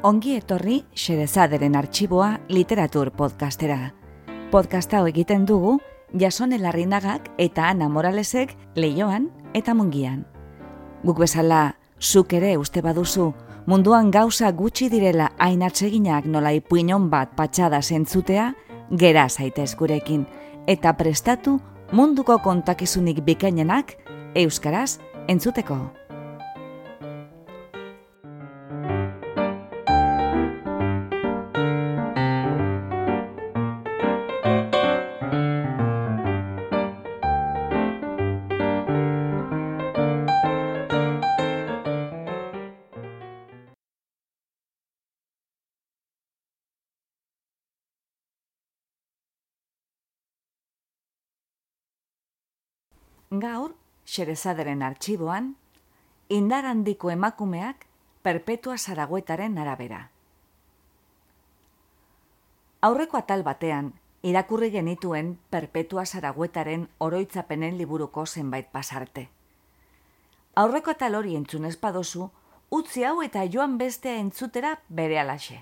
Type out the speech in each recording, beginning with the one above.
Ongi etorri Xerezaderen arxiboa literatur podcastera. Podcast hau egiten dugu Jason Elarrinagak eta Ana Moralesek leioan eta mungian. Guk bezala, zuk ere uste baduzu, munduan gauza gutxi direla hain atseginak nola ipuinon bat patxada zentzutea, gera zaitez gurekin, eta prestatu munduko kontakizunik bikainenak euskaraz entzuteko. Gaur, Xerezaderen artxiboan, indar handiko emakumeak perpetua zaragoetaren arabera. Aurreko atal batean, irakurri genituen perpetua zaragoetaren oroitzapenen liburuko zenbait pasarte. Aurreko atal hori entzun espadozu, utzi hau eta joan bestea entzutera bere alaxe.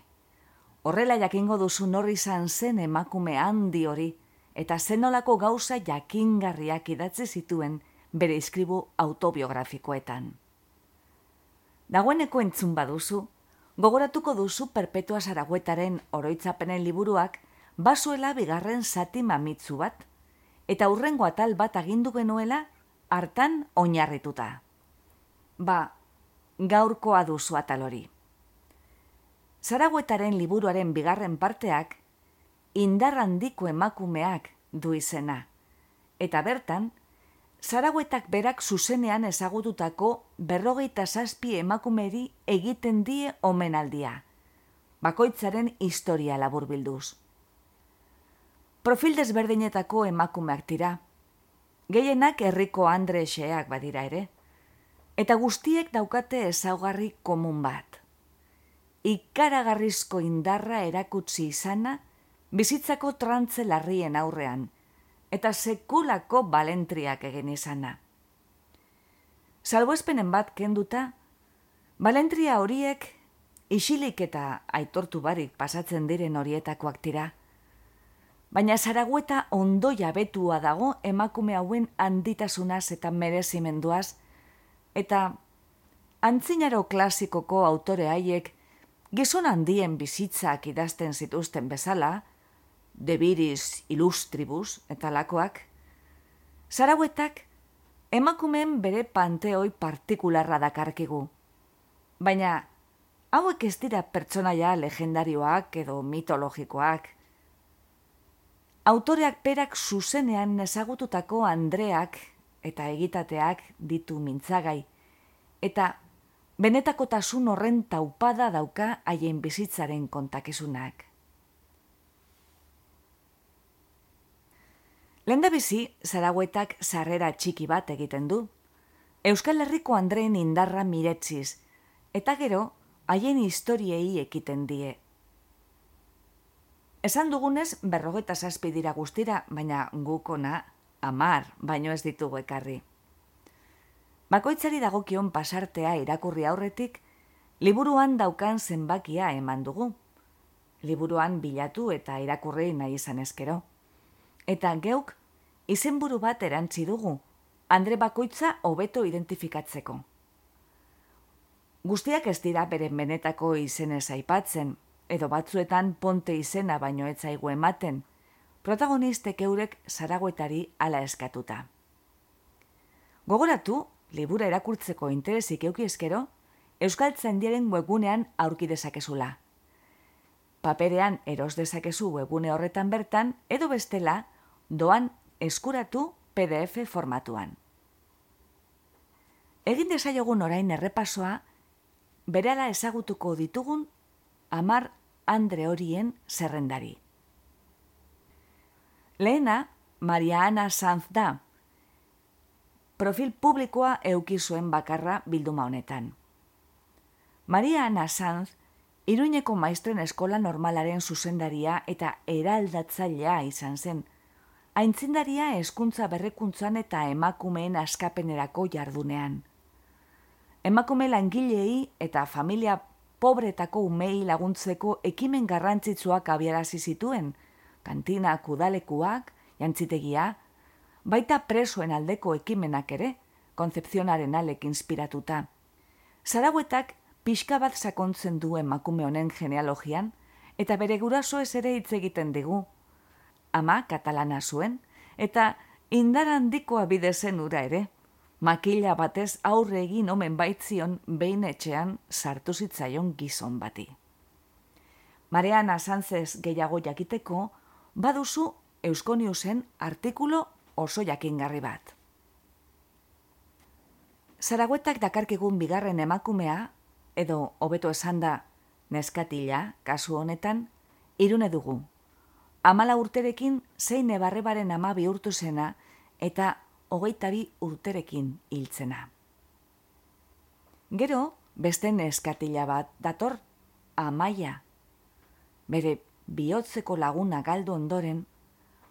Horrela jakingo duzu norri izan zen emakume handi hori, eta zenolako gauza jakingarriak idatzi zituen bere iskribu autobiografikoetan. Dagoeneko entzun baduzu, gogoratuko duzu perpetua zaraguetaren oroitzapenen liburuak basuela bigarren zati mamitzu bat, eta hurrengo atal bat agindu genuela hartan oinarrituta. Ba, gaurkoa duzu atal hori. Zaraguetaren liburuaren bigarren parteak indar handiko emakumeak du izena. Eta bertan, Zaragoetak berak zuzenean ezagututako berrogeita zazpi emakumeri egiten die omenaldia. Bakoitzaren historia labur bilduz. Profil desberdinetako emakumeak dira. Gehienak herriko Andre xeak badira ere. Eta guztiek daukate ezaugarri komun bat. Ikaragarrizko indarra erakutsi izana bizitzako trantze larrien aurrean, eta sekulako balentriak egin izana. Salboespenen bat kenduta, balentria horiek isilik eta aitortu barik pasatzen diren horietakoak dira. Baina zaragueta ondo jabetua dago emakume hauen handitasunaz eta merezimenduaz, eta antzinaro klasikoko autore haiek gizon handien bizitzak idazten zituzten bezala, de viris illustribus eta lakoak, Zaragoetak emakumeen bere panteoi partikularra dakarkigu. Baina hauek ez dira pertsonaia legendarioak edo mitologikoak. Autoreak perak zuzenean ezagututako Andreak eta egitateak ditu mintzagai, eta benetako tasun horren taupada dauka haien bizitzaren kontakizunak. Lenda bizi, zaraguetak sarrera txiki bat egiten du. Euskal Herriko Andreen indarra miretziz, eta gero, haien historiei ekiten die. Esan dugunez, berrogeta zazpi dira guztira, baina gukona, amar, baino ez ditugu ekarri. Bakoitzari dagokion pasartea irakurri aurretik, liburuan daukan zenbakia eman dugu. Liburuan bilatu eta irakurri nahi izan eskero. Eta geuk izenburu bat erantzi dugu, Andre bakoitza hobeto identifikatzeko. Guztiak ez dira bere benetako izenez aipatzen, edo batzuetan ponte izena baino ez zaigu ematen, protagonistek eurek zaragoetari ala eskatuta. Gogoratu, libura erakurtzeko interesik euki eskero, Euskal Tzendiaren webgunean aurki dezakezula. Paperean eros dezakezu webgune horretan bertan, edo bestela, doan eskuratu PDF formatuan. Egin desaiogun orain errepasoa, berala ezagutuko ditugun amar andre horien zerrendari. Lehena, Maria Ana Sanz da, profil publikoa eukizuen bakarra bilduma honetan. Maria Ana Sanz, Iruñeko maistren eskola normalaren zuzendaria eta eraldatzailea izan zen, aintzindaria hezkuntza berrekuntzan eta emakumeen askapenerako jardunean. Emakume langilei eta familia pobretako umei laguntzeko ekimen garrantzitsuak abiarazi zituen, kantina kudalekuak, jantzitegia, baita presoen aldeko ekimenak ere, konzepzionaren alek inspiratuta. Zaraguetak pixka bat sakontzen du emakume honen genealogian, eta bere guraso ez ere hitz egiten digu. Ama katalana zuen, eta indar handikoa bide zen ura ere. Makila batez aurre egin omen baitzion behin etxean sartu zitzaion gizon bati. Mareana Sanzez gehiago jakiteko, baduzu Euskoniusen artikulo oso jakingarri bat. Zaraguetak dakarkigun bigarren emakumea, edo hobeto esan da neskatila, kasu honetan, irune dugu. Amala urterekin zein ebarrebaren ama bihurtu zena eta hogeita bi urterekin hiltzena. Gero, beste neskatila bat dator, amaia. Bere bihotzeko laguna galdu ondoren,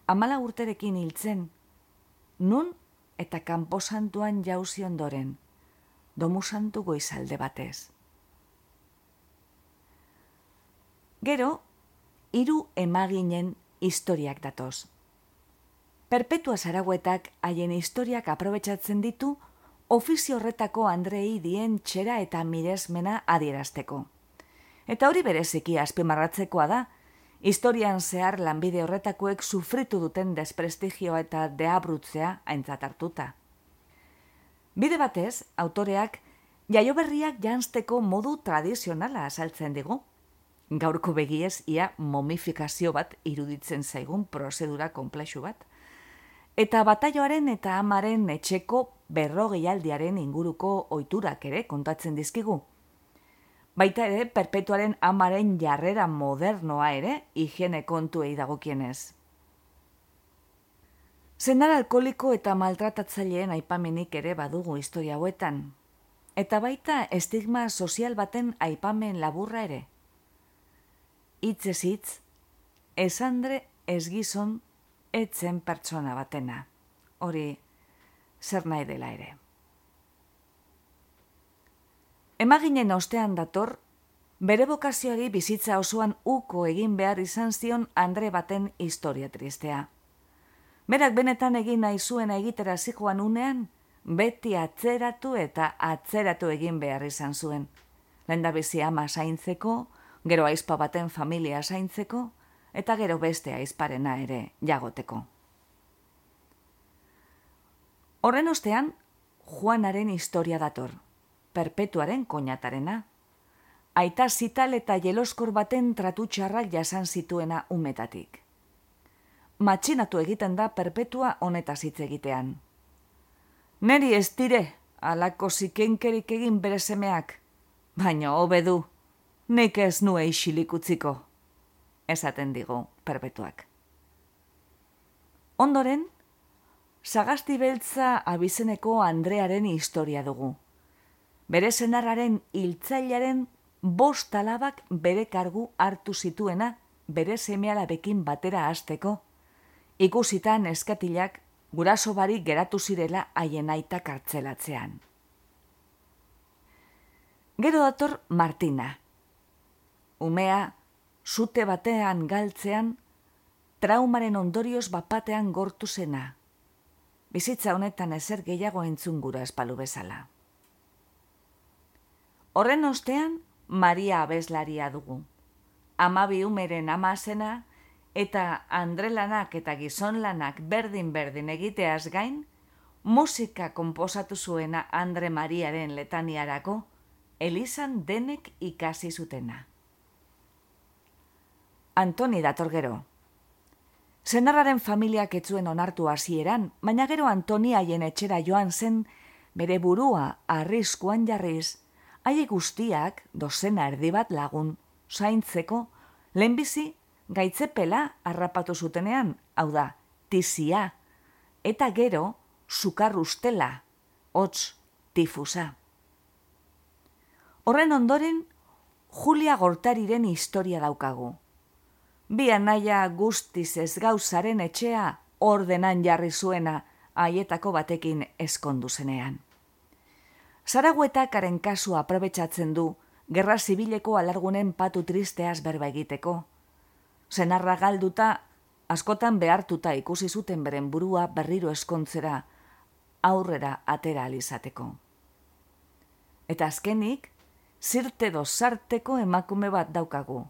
amala urterekin hiltzen, nun eta kanposantuan jauzi ondoren, domu santu goizalde batez. Gero, hiru emaginen historiak datoz. Perpetua zaraguetak haien historiak aprobetsatzen ditu ofizio horretako Andrei dien txera eta miresmena adierazteko. Eta hori bereziki azpimarratzekoa da, historian zehar lanbide horretakoek sufritu duten desprestigioa eta deabrutzea aintzat hartuta. Bide batez, autoreak jaioberriak jansteko modu tradizionala azaltzen digu. Gaurko begiez ia momifikazio bat iruditzen zaigun prozedura konplexu bat. Eta bataioaren eta amaren etxeko berrogeialdiaren inguruko ohiturak ere kontatzen dizkigu baita ere perpetuaren amaren jarrera modernoa ere higiene kontuei dagokienez. Zenar alkoliko eta maltratatzaileen aipamenik ere badugu historia hauetan, eta baita estigma sozial baten aipamen laburra ere. Itz ez hitz, esandre ez gizon etzen pertsona batena, hori zer nahi dela ere. Emaginen ostean dator, bere bokazioari bizitza osoan uko egin behar izan zion Andre baten historia tristea. Berak benetan egin nahi zuen egitera zijoan unean, beti atzeratu eta atzeratu egin behar izan zuen. Lenda bizi ama zaintzeko, gero aizpa baten familia zaintzeko, eta gero beste aizparena ere jagoteko. Horren ostean, Juanaren historia dator perpetuaren koñatarena. Aita zital eta jeloskor baten tratutxarrak jasan zituena umetatik. Matxinatu egiten da perpetua honetaz hitz egitean. Neri ez dire, alako zikenkerik egin bere semeak, baina hobe du, nik ez nue isilikutziko, esaten digo perpetuak. Ondoren, Sagasti beltza abizeneko Andrearen historia dugu bere senarraren hiltzailaren bost alabak bere kargu hartu zituena bere semealabekin batera hasteko, ikusitan eskatilak guraso barik geratu zirela haien aita kartzelatzean. Gero dator Martina. Umea, zute batean galtzean, traumaren ondorioz bapatean gortu zena. Bizitza honetan ezer gehiago entzun gura espalu bezala. Horren ostean, Maria abeslaria dugu. Amabi umeren amazena eta andrelanak eta gizonlanak berdin-berdin egiteaz gain, musika konposatu zuena Andre Mariaren letaniarako, Elizan denek ikasi zutena. Antoni dator gero. Zenarraren familiak etzuen onartu hasieran, baina gero Antoni haien etxera joan zen, bere burua arriskuan jarriz, haie guztiak dozena erdi bat lagun zaintzeko lehenbizi gaitzepela harrapatu zutenean, hau da, tizia, eta gero sukar ustela, hotz, tifusa. Horren ondoren, Julia Gortariren historia daukagu. Bi anaia guztiz ez gauzaren etxea ordenan jarri zuena haietako batekin eskondu zenean. Zaraguetakaren kasua aprobetsatzen du gerra zibileko alargunen patu tristeaz berba egiteko. Zenarra galduta, askotan behartuta ikusi zuten beren burua berriro eskontzera, aurrera atera alizateko. Eta azkenik, zirte dozarteko emakume bat daukagu.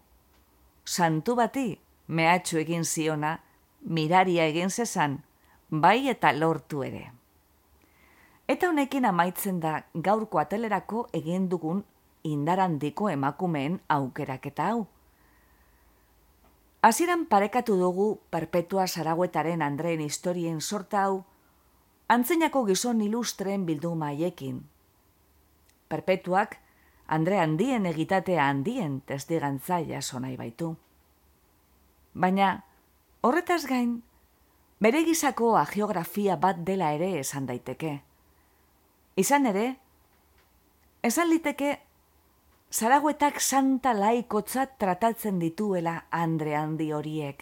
Santu bati, mehatxu egin ziona, miraria egin zezan, bai eta lortu ere. Eta honekin amaitzen da gaurko atelerako egin dugun indarandiko emakumeen aukeraketa hau. Hasieran parekatu dugu perpetua saraguetaren Andreen historien sorta hau, antzeinako gizon ilustren bilduma haiekin. Perpetuak, Andre handien egitatea handien testigantza jaso nahi baitu. Baina, horretaz gain, bere gizako agiografia bat dela ere esan daiteke. Izan ere, esan liteke, zaraguetak santa laikotzat tratatzen dituela Andre handi horiek.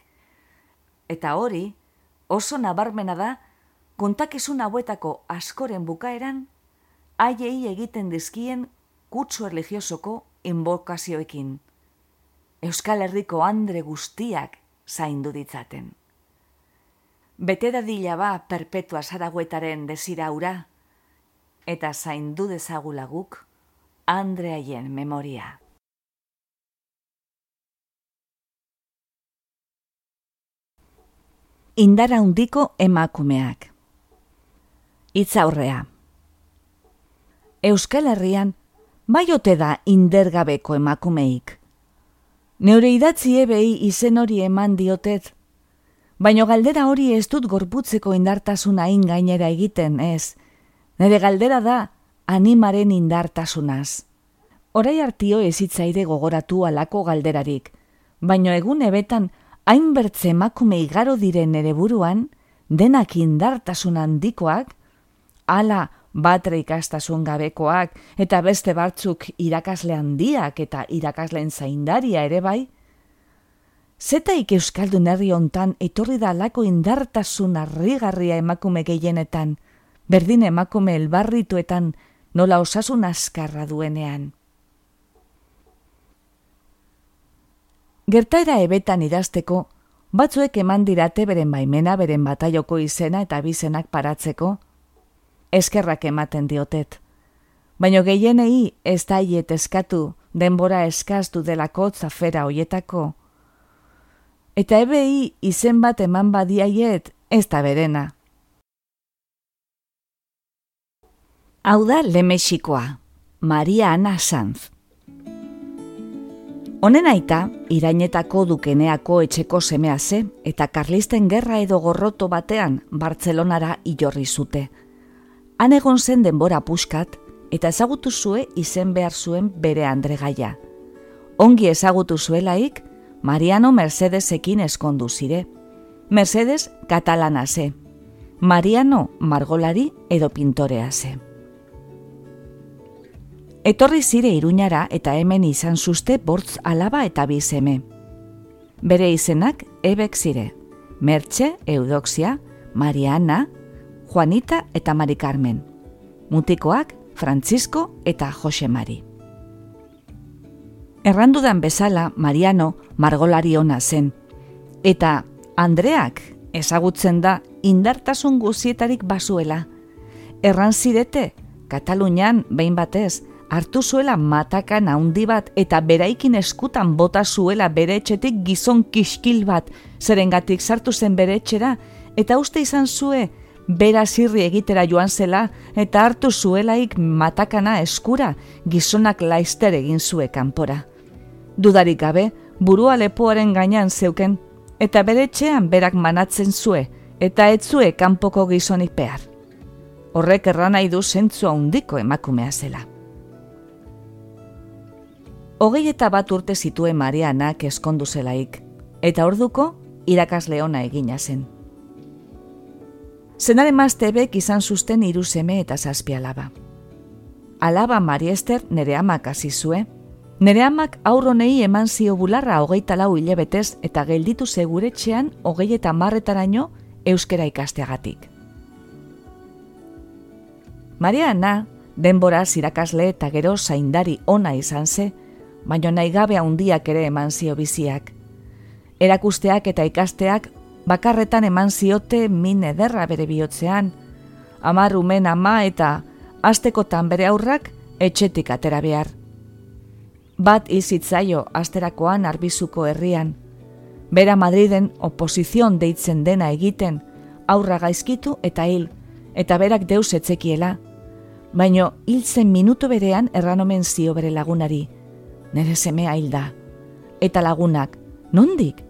Eta hori, oso nabarmena da, kontakizun hauetako askoren bukaeran, haiei egiten dizkien kutsu religiosoko inbokazioekin. Euskal Herriko Andre guztiak zaindu ditzaten. Bete dadila ba perpetua zaraguetaren desiraura, eta zaindu dezagulaguk Andreaien memoria. Indara undiko emakumeak. Itza aurrea. Euskal Herrian, bai ote da indergabeko emakumeik. Neure idatzi ebei izen hori eman diotet, baino galdera hori ez dut gorputzeko indartasuna gainera egiten ez, Nere galdera da animaren indartasunaz. Horai hartio ezitzaide gogoratu alako galderarik, baino egun ebetan hainbertze emakume igaro diren nere buruan, denak indartasun handikoak, ala batre ikastasun gabekoak eta beste batzuk irakasle handiak eta irakasleen zaindaria ere bai, Zetaik euskaldun herri hontan etorri da alako indartasun harrigarria emakume gehienetan, berdin emakume elbarrituetan nola osasun askarra duenean. Gertaera ebetan idazteko, batzuek eman dirate beren baimena beren bataioko izena eta bizenak paratzeko, eskerrak ematen diotet. Baino gehienei ez daiet eskatu denbora eskaztu delako zafera hoietako. Eta ebei izen bat eman badiaiet ez da berena. Hau da Lemexikoa, Maria Ana Sanz. Honen aita, irainetako dukeneako etxeko semea ze, eta karlisten gerra edo gorroto batean Bartzelonara ilorri zute. Han egon zen denbora puskat, eta ezagutu zue izen behar zuen bere andregaia. Ongi ezagutu zuelaik, Mariano Mercedesekin eskondu zire. Mercedes katalana ze. Mariano margolari edo pintorea ze. Etorri zire iruñara eta hemen izan zuzte bortz alaba eta bizeme. Bere izenak ebek zire. Mertxe, Eudoxia, Mariana, Juanita eta Mari Carmen. Mutikoak, Francisco eta Jose Mari. Errandudan bezala Mariano margolari ona zen. Eta Andreak ezagutzen da indartasun guzietarik bazuela. Erran zirete, Katalunian behin batez, hartu zuela matakan handi bat eta beraikin eskutan bota zuela bere etxetik gizon kiskil bat zerengatik sartu zen bere etxera eta uste izan zue bera zirri egitera joan zela eta hartu zuelaik matakana eskura gizonak laizter egin zue kanpora. Dudarik gabe, burua lepoaren gainean zeuken eta bere etxean berak manatzen zue eta etzue kanpoko gizonik behar. Horrek erran nahi du zentzua handiko emakumea zela. Hogei eta bat urte zituen Marianak eskondu zelaik, eta orduko irakasle ona egina zen. Zenare maztebek izan zuzten hiru seme eta zazpi alaba. Alaba Mariester nere amak azizue, nere amak aurronei eman zio bularra hogeita lau hilebetez eta gelditu seguretxean hogei eta marretaraino euskera ikasteagatik. Mariana, denbora irakasle eta gero zaindari ona izan ze, baino nahi gabe handiak ere eman zio biziak. Erakusteak eta ikasteak bakarretan eman ziote min ederra bere bihotzean, amar umen ama eta astekotan bere aurrak etxetik atera behar. Bat izitzaio asterakoan arbizuko herrian, bera Madriden oposizion deitzen dena egiten, aurra gaizkitu eta hil, eta berak deus etzekiela, baino hiltzen minutu berean erranomen zio bere lagunari, nire semea hil da. Eta lagunak, nondik?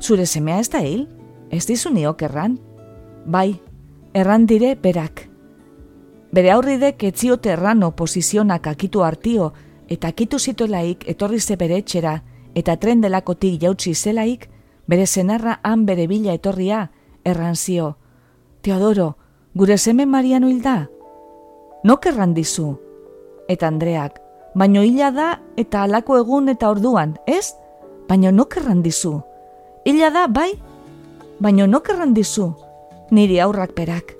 Zure semea ez da hil? Ez dizu niok erran? Bai, erran dire berak. Bere aurridek etziote erran oposizionak akitu hartio, eta akitu zituelaik etorri ze bere etxera, eta tren delakotik jautsi zelaik, bere zenarra han bere bila etorria, erran zio. Teodoro, gure semen Mariano hilda? Nok erran dizu? Eta Andreak, baino hila da eta alako egun eta orduan, ez? Baino nok erran dizu? Hila da, bai? Baino nok erran dizu? Niri aurrak perak.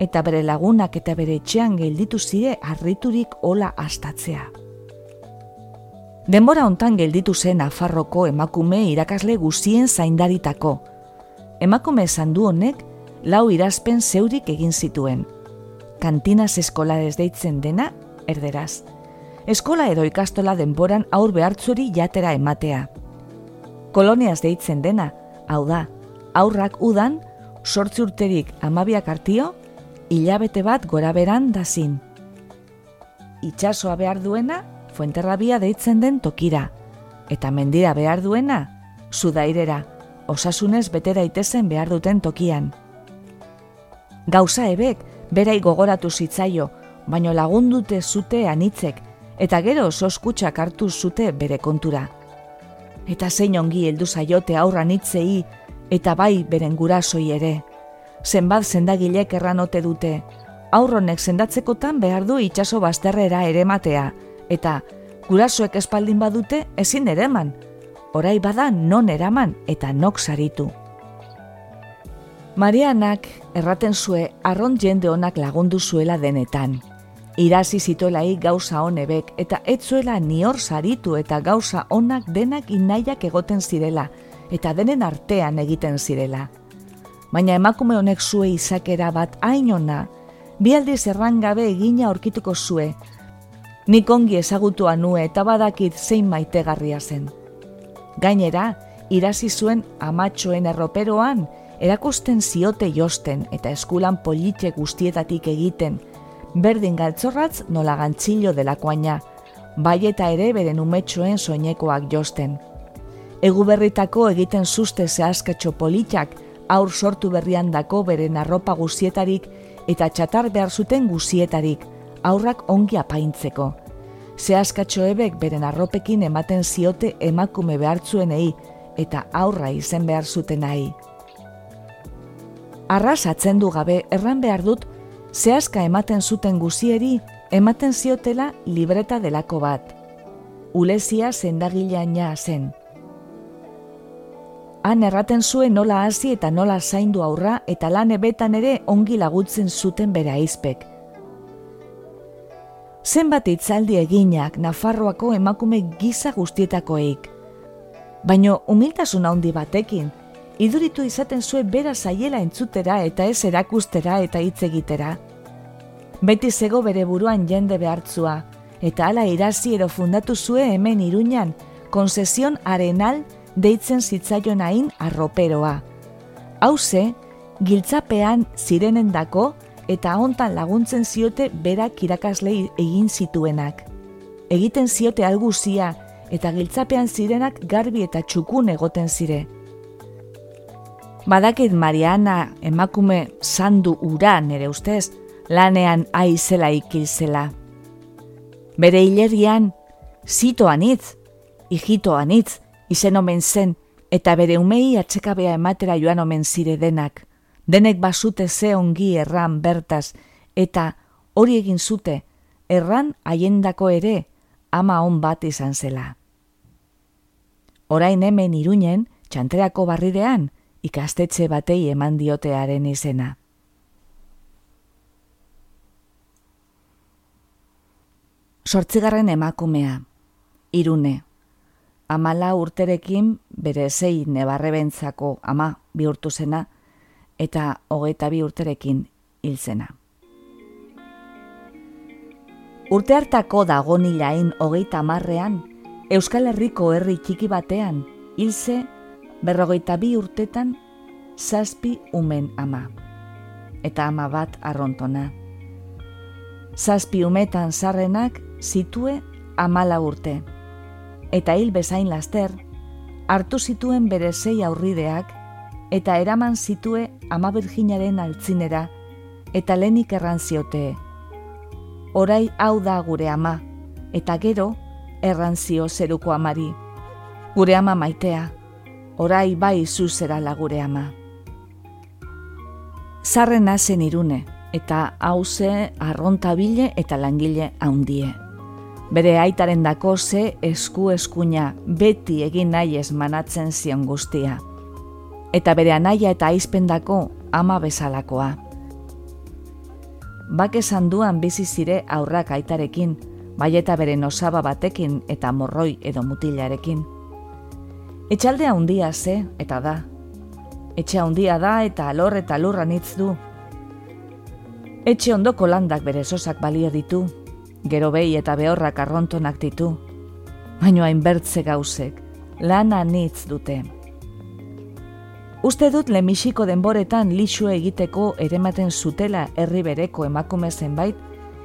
Eta bere lagunak eta bere etxean gelditu zire harriturik ola astatzea. Denbora hontan gelditu zen Afarroko emakume irakasle guzien zaindaritako. Emakume esan du honek, lau irazpen zeurik egin zituen. Kantinas eskolades deitzen dena, erderaz eskola edo ikastola denboran aur behartzuri jatera ematea. Koloniaz deitzen dena, hau da, aurrak udan, sortzi urterik amabiak hartio, hilabete bat gora beran dazin. Itxasoa behar duena, fuenterrabia deitzen den tokira, eta mendira behar duena, zudairera, osasunez bete daitezen behar duten tokian. Gauza ebek, berai gogoratu zitzaio, baino lagundute zute anitzek, eta gero soskutsak hartu zute bere kontura. Eta zein ongi heldu zaiote aurra nitzei eta bai beren gurasoi ere. Zenbat zendagilek erranote dute, aurronek sendatzekotan behar du itxaso bazterrera ere matea, eta gurasoek espaldin badute ezin ereman, orai bada non eraman eta nok saritu. Marianak erraten zue arron jende onak lagundu zuela denetan, Irazi zituelai gauza honebek eta etzuela nior saritu eta gauza onak denak inaiak egoten zirela eta denen artean egiten zirela. Baina emakume honek zue izakera bat ainona, bi aldiz errangabe egina aurkituko zue, nik ongi ezagutua nue eta badakit zein maitegarria zen. Gainera, irazi zuen amatxoen erroperoan, erakusten ziote josten eta eskulan politxe guztietatik egiten, berdin galtzorratz nola gantzillo delakoaina, bai eta ere beren umetxoen soinekoak josten. Egu berritako egiten suste zehazkatxo politxak aur sortu berrian dako beren arropa guzietarik eta txatar behar zuten guzietarik, aurrak ongi apaintzeko. Zehazkatxo ebek beren arropekin ematen ziote emakume behartzuenei eta aurra izen behar zuten nahi. Arras atzendu gabe erran behar dut zehazka ematen zuten guzieri, ematen ziotela libreta delako bat. Ulezia zendagilaina zen. Han erraten zuen nola hasi eta nola zaindu aurra eta lan ebetan ere ongi lagutzen zuten bere aizpek. Zenbat itzaldi eginak Nafarroako emakume giza guztietakoeik. Baino humiltasun handi batekin, iduritu izaten zuen bera zaiela entzutera eta ez erakustera eta hitz egitera. Beti zego bere buruan jende behartzua, eta hala irazi edo fundatu zue hemen iruñan, konzesion arenal deitzen zitzaion hain arroperoa. Hauze, giltzapean zirenen dako eta hontan laguntzen ziote berak irakaslei egin zituenak. Egiten ziote alguzia eta giltzapean zirenak garbi eta txukun egoten zire. Badakit Mariana emakume sandu ura nere ustez, lanean aizela ikilzela. Bere hilerian, zito anitz, hijito anitz, izen omen zen, eta bere umei atxekabea ematera joan omen zire denak. Denek basute ze ongi erran bertaz, eta hori egin zute, erran haiendako ere, ama on bat izan zela. Orain hemen irunen, txantreako barridean, ikastetxe batei eman diotearen izena. Sortzigarren emakumea, irune, amala urterekin bere zei nebarrebentzako ama bihurtu zena eta hogeita bi urterekin hil zena. Urte hartako dagonilain hogeita marrean, Euskal Herriko herri txiki batean, hilze berrogeita bi urtetan zazpi umen ama. Eta ama bat arrontona. Zazpi umetan zarrenak zitue amala urte eta hil bezain laster, hartu zituen bere zei aurrideak, eta eraman zitue ama birginaren altzinera, eta lenik erran ziote. Orai hau da gure ama, eta gero errantzio zeruko amari. Gure ama maitea, orai bai zuzera gure ama. Zarren zen irune, eta hauze arrontabile eta langile haundie. Bere aitaren dako ze esku eskuina beti egin nahi ez manatzen zion guztia. Eta bere anaia eta aizpendako ama bezalakoa. Bak esan duan bizi zire aurrak aitarekin, bai eta bere nosaba batekin eta morroi edo mutilarekin. Etxaldea handia ze eta da. Etxe handia da eta alor eta lurra nitz du. Etxe ondoko landak bere sosak balio ditu, gero behi eta behorrak arrontonak ditu, baino hainbertze gauzek, lana nitz dute. Uste dut lemisiko denboretan lixu egiteko erematen zutela herri bereko emakume zenbait,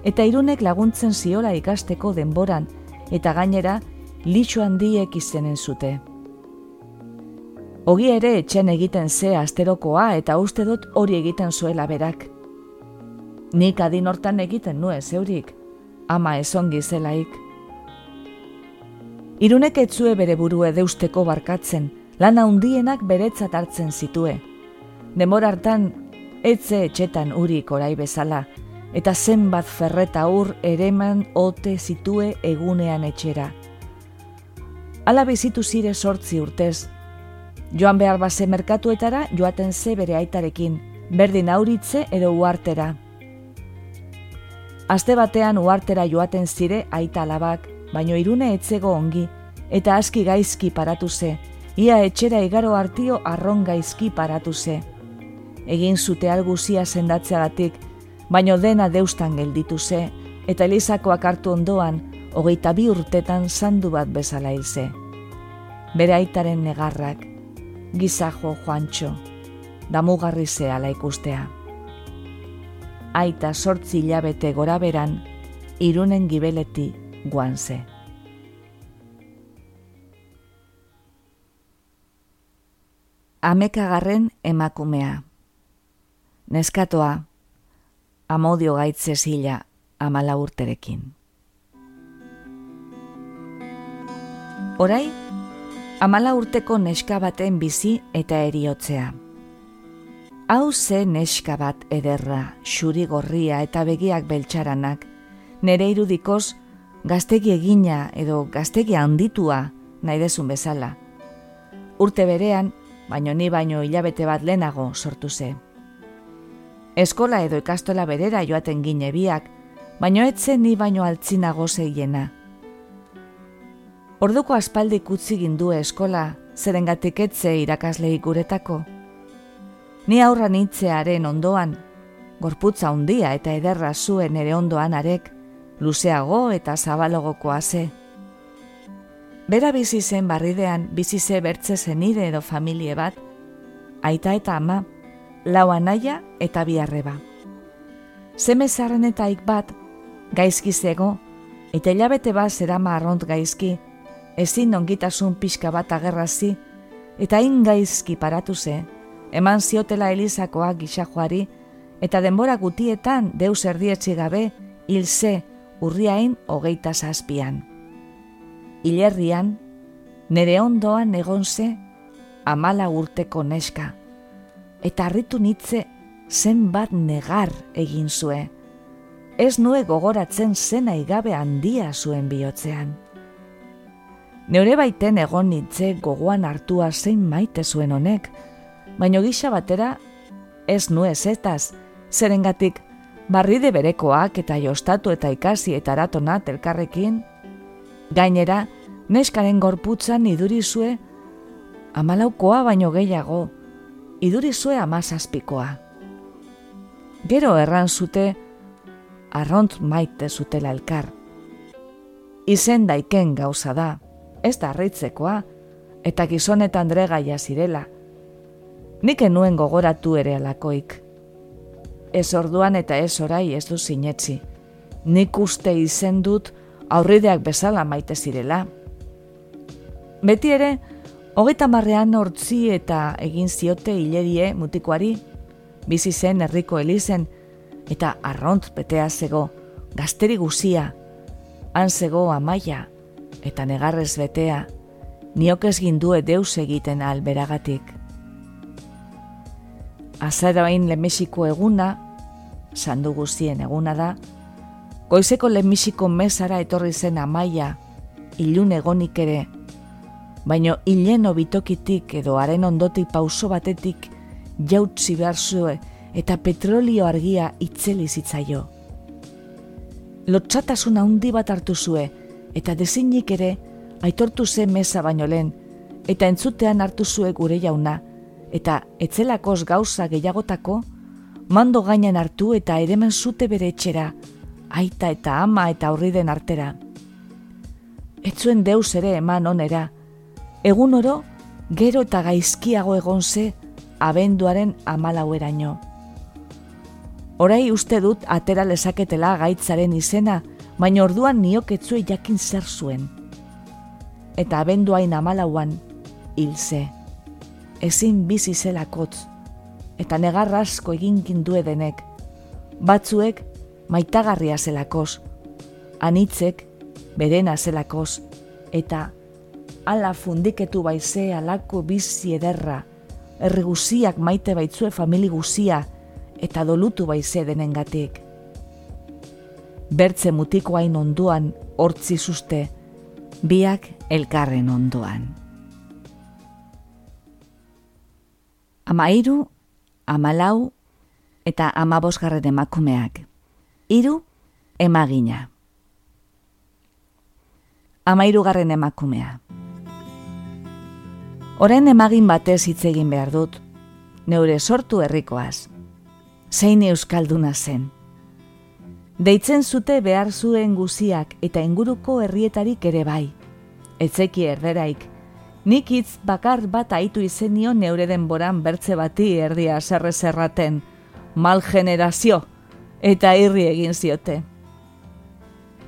eta irunek laguntzen ziola ikasteko denboran, eta gainera lixu handiek izenen zute. Ogi ere etxen egiten ze asterokoa eta uste dut hori egiten zuela berak. Nik adin hortan egiten nue zeurik, ama ezongi zelaik. Irunek etzue bere burue deusteko barkatzen, lana undienak beretzat hartzen zitue. Demor hartan, etze etxetan urik orai bezala, eta zenbat ferreta ur ereman ote zitue egunean etxera. Ala bizitu zire sortzi urtez, joan behar base merkatuetara joaten ze bere aitarekin, berdin auritze edo uartera. Aste batean uartera joaten zire aita alabak, baino irune etzego ongi, eta aski gaizki paratu ze, ia etxera igaro hartio arron gaizki paratu ze. Egin zute alguzia sendatzeagatik, baino dena deustan gelditu ze, eta Elizakoak hartu ondoan, hogeita bi urtetan sandu bat bezala hil ze. Bere aitaren negarrak, gizajo joantxo, damugarri ze ala ikustea aita sortzi hilabete gora beran, irunen gibeleti guan ze. Amekagarren emakumea. Neskatoa, amodio gaitze zila amala urterekin. Orai, amala urteko neska baten bizi eta eriotzea. Hau ze neska bat ederra, xuri gorria eta begiak beltxaranak. Nere irudikoz, gaztegi egina edo gaztegi handitua nahi desun bezala. Urte berean, baino ni baino hilabete bat lehenago sortu ze. Eskola edo ikastola berera joaten gine biak, baino etzen ni baino altzinago zeiena. Orduko aspaldi kutzi gindu eskola, zerengatik etze irakaslei guretako. Ni aurra nintzearen ondoan, gorputza handia eta ederra zuen ere ondoan arek, luzeago eta zabalogokoa ze. Bera bizi zen barridean bizi ze bertze zenide edo familie bat, aita eta ama, lau anaia eta biarreba. Zeme eta ik bat, gaizki zego, eta hilabete bat zerama arront gaizki, ezin ongitasun pixka bat agerrazi, eta hain gaizki paratu ze, eman ziotela Elizakoa gixajoari, eta denbora gutietan deus erdietzi gabe hilze urriain hogeita zazpian. Ilerrian, nere ondoan egonze amala urteko neska, eta harritu nitze zenbat negar egin zue. Ez nue gogoratzen zena igabe handia zuen bihotzean. Neure baiten egon nitze gogoan hartua zein maite zuen honek, baino gisa batera ez nu ezetaz, zerengatik barride berekoak eta jostatu eta ikasi eta aratona elkarrekin, gainera Neskaren gorputzan idurizue amalaukoa baino gehiago, idurizue amazazpikoa. Gero erran zute, arront maite zutela elkar. Izen daiken gauza da, ez da arritzekoa, eta gizonetan dregaia zirela. Nik enuen gogoratu ere alakoik. Ez orduan eta ez orai ez du sinetzi. Nik uste izen dut aurrideak bezala maite zirela. Beti ere, hogeita marrean hortzi eta egin ziote hilerie mutikoari, bizi zen herriko elizen, eta arront betea zego, gazteri guzia, han zego amaia, eta negarrez betea, niokez gindue deus egiten alberagatik. Azara bain lemesiko eguna, sandu guztien eguna da, goizeko lemesiko mesara etorri zen amaia, ilun egonik ere, baino hileno bitokitik edo haren ondotik pauso batetik jautzi behar zue eta petrolio argia itzeli zitzaio. Lotxatasun handi bat hartu zue eta dezinik ere aitortu ze mesa baino lehen eta entzutean hartu zue gure jauna eta etzelakos gauza gehiagotako mando gainen hartu eta eremen zute bere etxera aita eta ama eta aurri den artera. Etzuen deus ere eman onera, egun oro gero eta gaizkiago egon ze abenduaren amalaueraino. Horai uste dut atera lezaketela gaitzaren izena, baina orduan nioketzue jakin zer zuen. Eta abenduain amalauan, hilze. Ezin bizi zelakotz, eta negarra asko egin gindue denek. Batzuek maitagarria zelakoz, anitzek berena zelakoz, eta ala fundiketu baize alako bizi ederra, herri guziak maite baitzue famili guzia eta dolutu baize denengatik. Bertze mutiko hain onduan hortzi zuzte, biak elkarren onduan. Amairu, amalau eta amabosgarren emakumeak. Hiru emagina. Amairugarren emakumea. Oren emagin batez hitz egin behar dut, neure sortu herrikoaz. Zein euskalduna zen. Deitzen zute behar zuen guziak eta inguruko herrietarik ere bai. Etzeki erderaik, nik hitz bakar bat aitu izenio neure denboran bertze bati erdia zerre zerraten, mal generazio, eta irri egin ziote.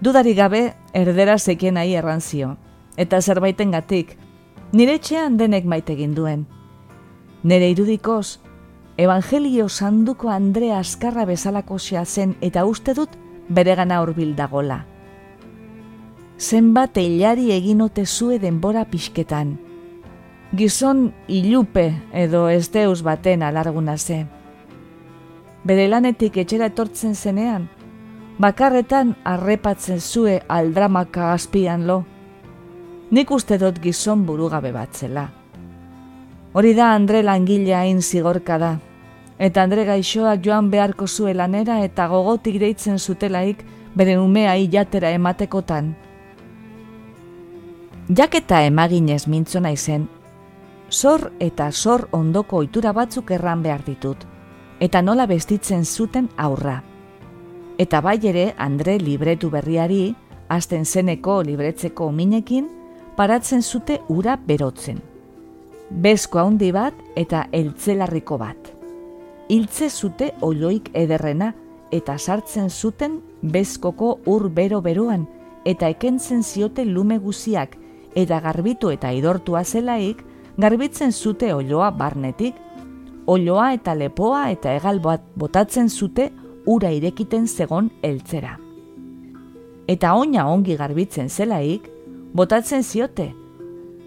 Dudari gabe, erdera zekien nahi erranzio, eta zerbaiten gatik, nire etxean denek maite duen. Nire irudikoz, Evangelio sanduko Andrea Azkarra bezalako zen eta uste dut bere gana horbil dagola. Zenbat hilari eginote zue denbora pixketan. Gizon ilupe edo ez deus baten alarguna ze. Bere lanetik etxera etortzen zenean, bakarretan arrepatzen zue aldramaka azpian lo nik uste dut gizon burugabe batzela. Hori da Andre langilea hain zigorka da, eta Andre gaixoak joan beharko zuelanera eta gogotik deitzen zutelaik bere umea jatera ematekotan. Jaketa emaginez mintzo naizen, zor eta zor ondoko ohitura batzuk erran behar ditut, eta nola bestitzen zuten aurra. Eta bai ere Andre libretu berriari, azten zeneko libretzeko minekin, paratzen zute ura berotzen. Bezko handi bat eta eltzelarriko bat. Hiltze zute oloik ederrena eta sartzen zuten bezkoko ur bero beroan eta ekentzen ziote lume guziak eta garbitu eta idortua zelaik garbitzen zute oloa barnetik, oloa eta lepoa eta egal bat botatzen zute ura irekiten zegon eltzera. Eta oina ongi garbitzen zelaik, botatzen ziote.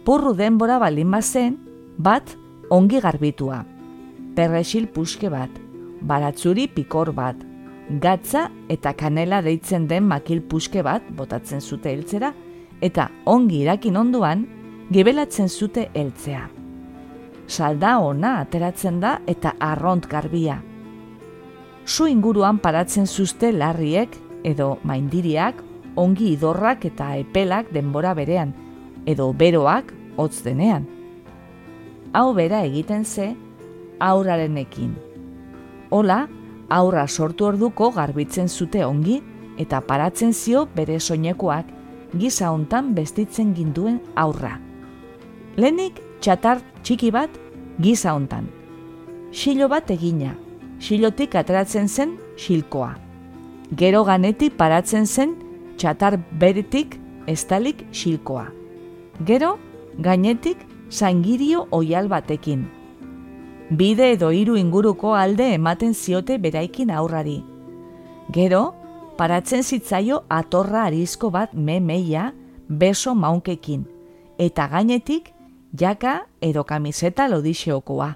Purru denbora balin bazen, bat ongi garbitua. Perresil puske bat, baratzuri pikor bat, gatza eta kanela deitzen den makil puske bat botatzen zute heltzera, eta ongi irakin onduan, gibelatzen zute heltzea. Salda ona ateratzen da eta arront garbia. Su inguruan paratzen zuzte larriek edo maindiriak ongi idorrak eta epelak denbora berean, edo beroak hotz denean. Hau bera egiten ze aurarenekin. Hola, aurra sortu orduko garbitzen zute ongi eta paratzen zio bere soinekoak giza hontan bestitzen ginduen aurra. Lenik txatar txiki bat giza hontan. Xilo bat egina, xilotik ateratzen zen xilkoa. Gero ganetik paratzen zen txatar beretik estalik xilkoa. Gero, gainetik zangirio oial batekin. Bide edo hiru inguruko alde ematen ziote beraikin aurrari. Gero, paratzen zitzaio atorra arizko bat memeia beso maunkekin, eta gainetik jaka edo kamiseta lodixeokoa.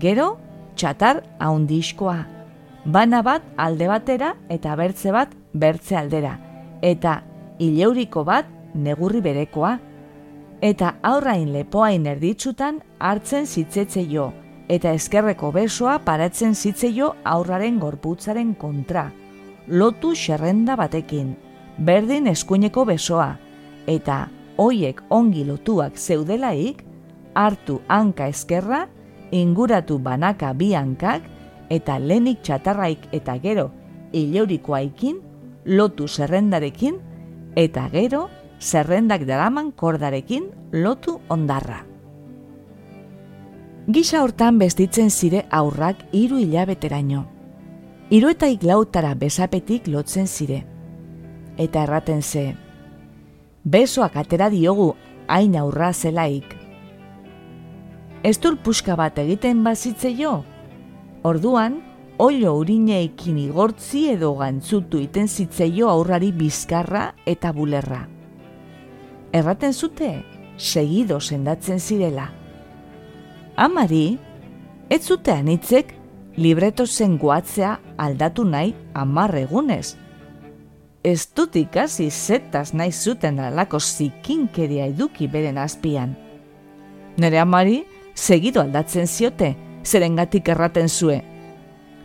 Gero, txatar haundiskoa. Bana bat alde batera eta bertze bat bertze aldera. Eta ileuriko bat negurri berekoa. Eta aurrain lepoain erditsutan hartzen zitzetze jo. Eta eskerreko besoa paratzen zitzeio aurraren gorputzaren kontra lotu xerrenda batekin, berdin eskuineko besoa, eta hoiek ongi lotuak zeudelaik, hartu hanka eskerra, inguratu banaka bi hankak, eta lenik txatarraik eta gero ileurikoaikin, lotu zerrendarekin, eta gero zerrendak daraman kordarekin lotu ondarra. Gisa hortan bestitzen zire aurrak hiru hilabeteraino iruetaik lautara besapetik lotzen zire. Eta erraten ze, besoak atera diogu hain aurra zelaik. Ez puska bat egiten bazitze jo? Orduan, oilo urineekin igortzi edo gantzutu iten zitzeio aurrari bizkarra eta bulerra. Erraten zute, segido sendatzen zirela. Amari, ez zute anitzek libreto zen guatzea aldatu nahi amarre egunez. Ez dut ikasi zetaz nahi zuten alako zikinkeria eduki beren azpian. Nere amari, segido aldatzen ziote, zerengatik erraten zue.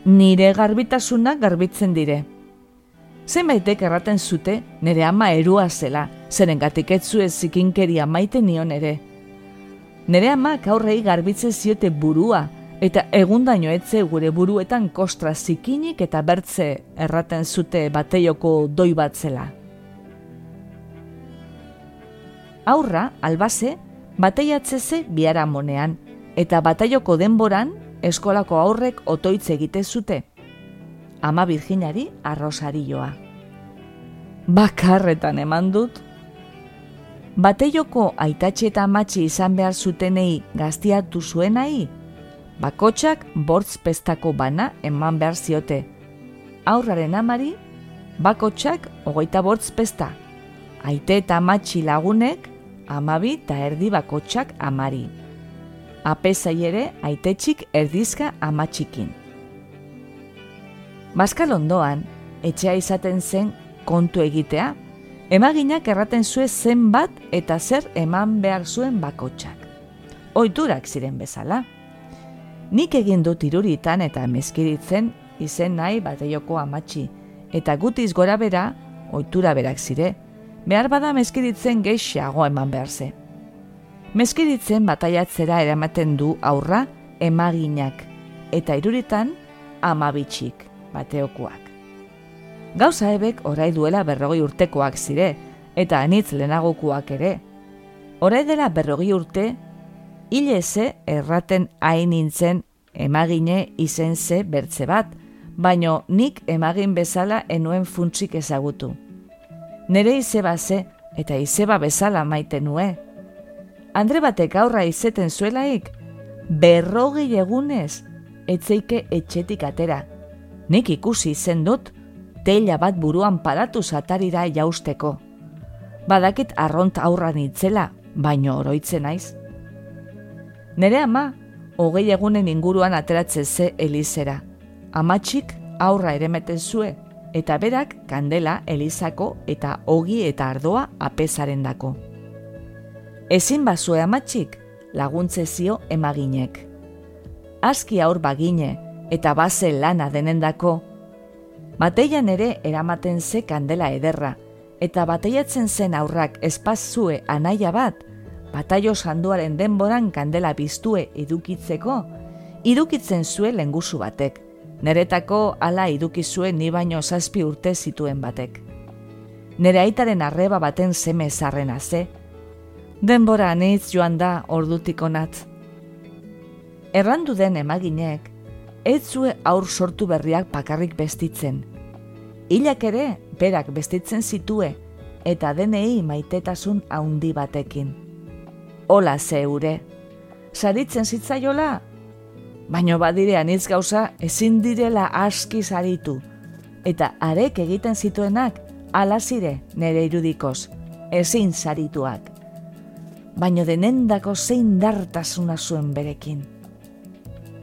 Nire garbitasuna garbitzen dire. Zenbaitek erraten zute nire ama erua zela, zerengatik ez zue zikinkeria maite nion ere. Nere ama aurrei garbitzen ziote burua, eta egundaino etze gure buruetan kostra zikinik eta bertze erraten zute bateioko doi bat zela. Aurra, albase, bateiatzeze biara monean, eta bataioko denboran eskolako aurrek otoitz egite zute. Ama Virginari arrosarioa. Bakarretan eman dut. Bateioko aitatxe eta amatxi izan behar zutenei gaztiatu zuenai, bakotxak bortz pestako bana eman behar ziote. Aurraren amari, bakotxak ogoita bortz pesta. Aite eta amatxi lagunek, amabi eta erdi bakotxak amari. Apesai ere, aitetxik erdizka amatxikin. Baskal ondoan, etxea izaten zen kontu egitea, emaginak erraten zuen zenbat eta zer eman behar zuen bakotxak. Oiturak ziren bezala. Nik egin dut iruritan eta mezkiritzen izen nahi bateioko amatxi, eta gutiz gora bera, oitura berak zire, behar bada mezkiritzen gehiago eman behar ze. Mezkiritzen bataiatzera eramaten du aurra emaginak, eta iruritan amabitxik bateokoak. Gauza ebek orai duela berrogei urtekoak zire, eta anitz lehenagokoak ere. Orai dela berrogei urte, hileze erraten hain nintzen emagine izen ze bertze bat, baino nik emagin bezala enuen funtsik ezagutu. Nere izeba ze eta izeba bezala maite nue. Andre batek aurra izeten zuelaik, berrogei egunez, etzeike etxetik atera. Nik ikusi izen dut, teila bat buruan paratu satarira jausteko. Badakit arront aurra nitzela, baino oroitzen naiz. Nere ama, hogei egunen inguruan ateratzen ze elizera. Amatxik aurra eremeten zue, eta berak kandela elizako eta ogi eta ardoa apesaren dako. Ezin bazue amatxik, laguntze zio emaginek. Azki aur bagine eta baze lana denendako. Mateian ere eramaten ze kandela ederra, eta bataiatzen zen aurrak espazue anaia bat, bataio sanduaren denboran kandela biztue edukitzeko, idukitzen zuen lengusu batek, neretako ala idukizue ni baino zazpi urte zituen batek. Nere aitaren arreba baten zeme zarrena ze, denbora anitz joan da ordutik onat. Errandu den emaginek, ez zue aur sortu berriak pakarrik bestitzen. Hilak ere, berak bestitzen zitue, eta denei maitetasun haundi batekin. Ola zeure, saritzen zitzaiola, baino badire anitz gauza ezin direla aski saritu, eta arek egiten zituenak alazire nere irudikoz, ezin sarituak. Baino denendako zein dartasuna zuen berekin.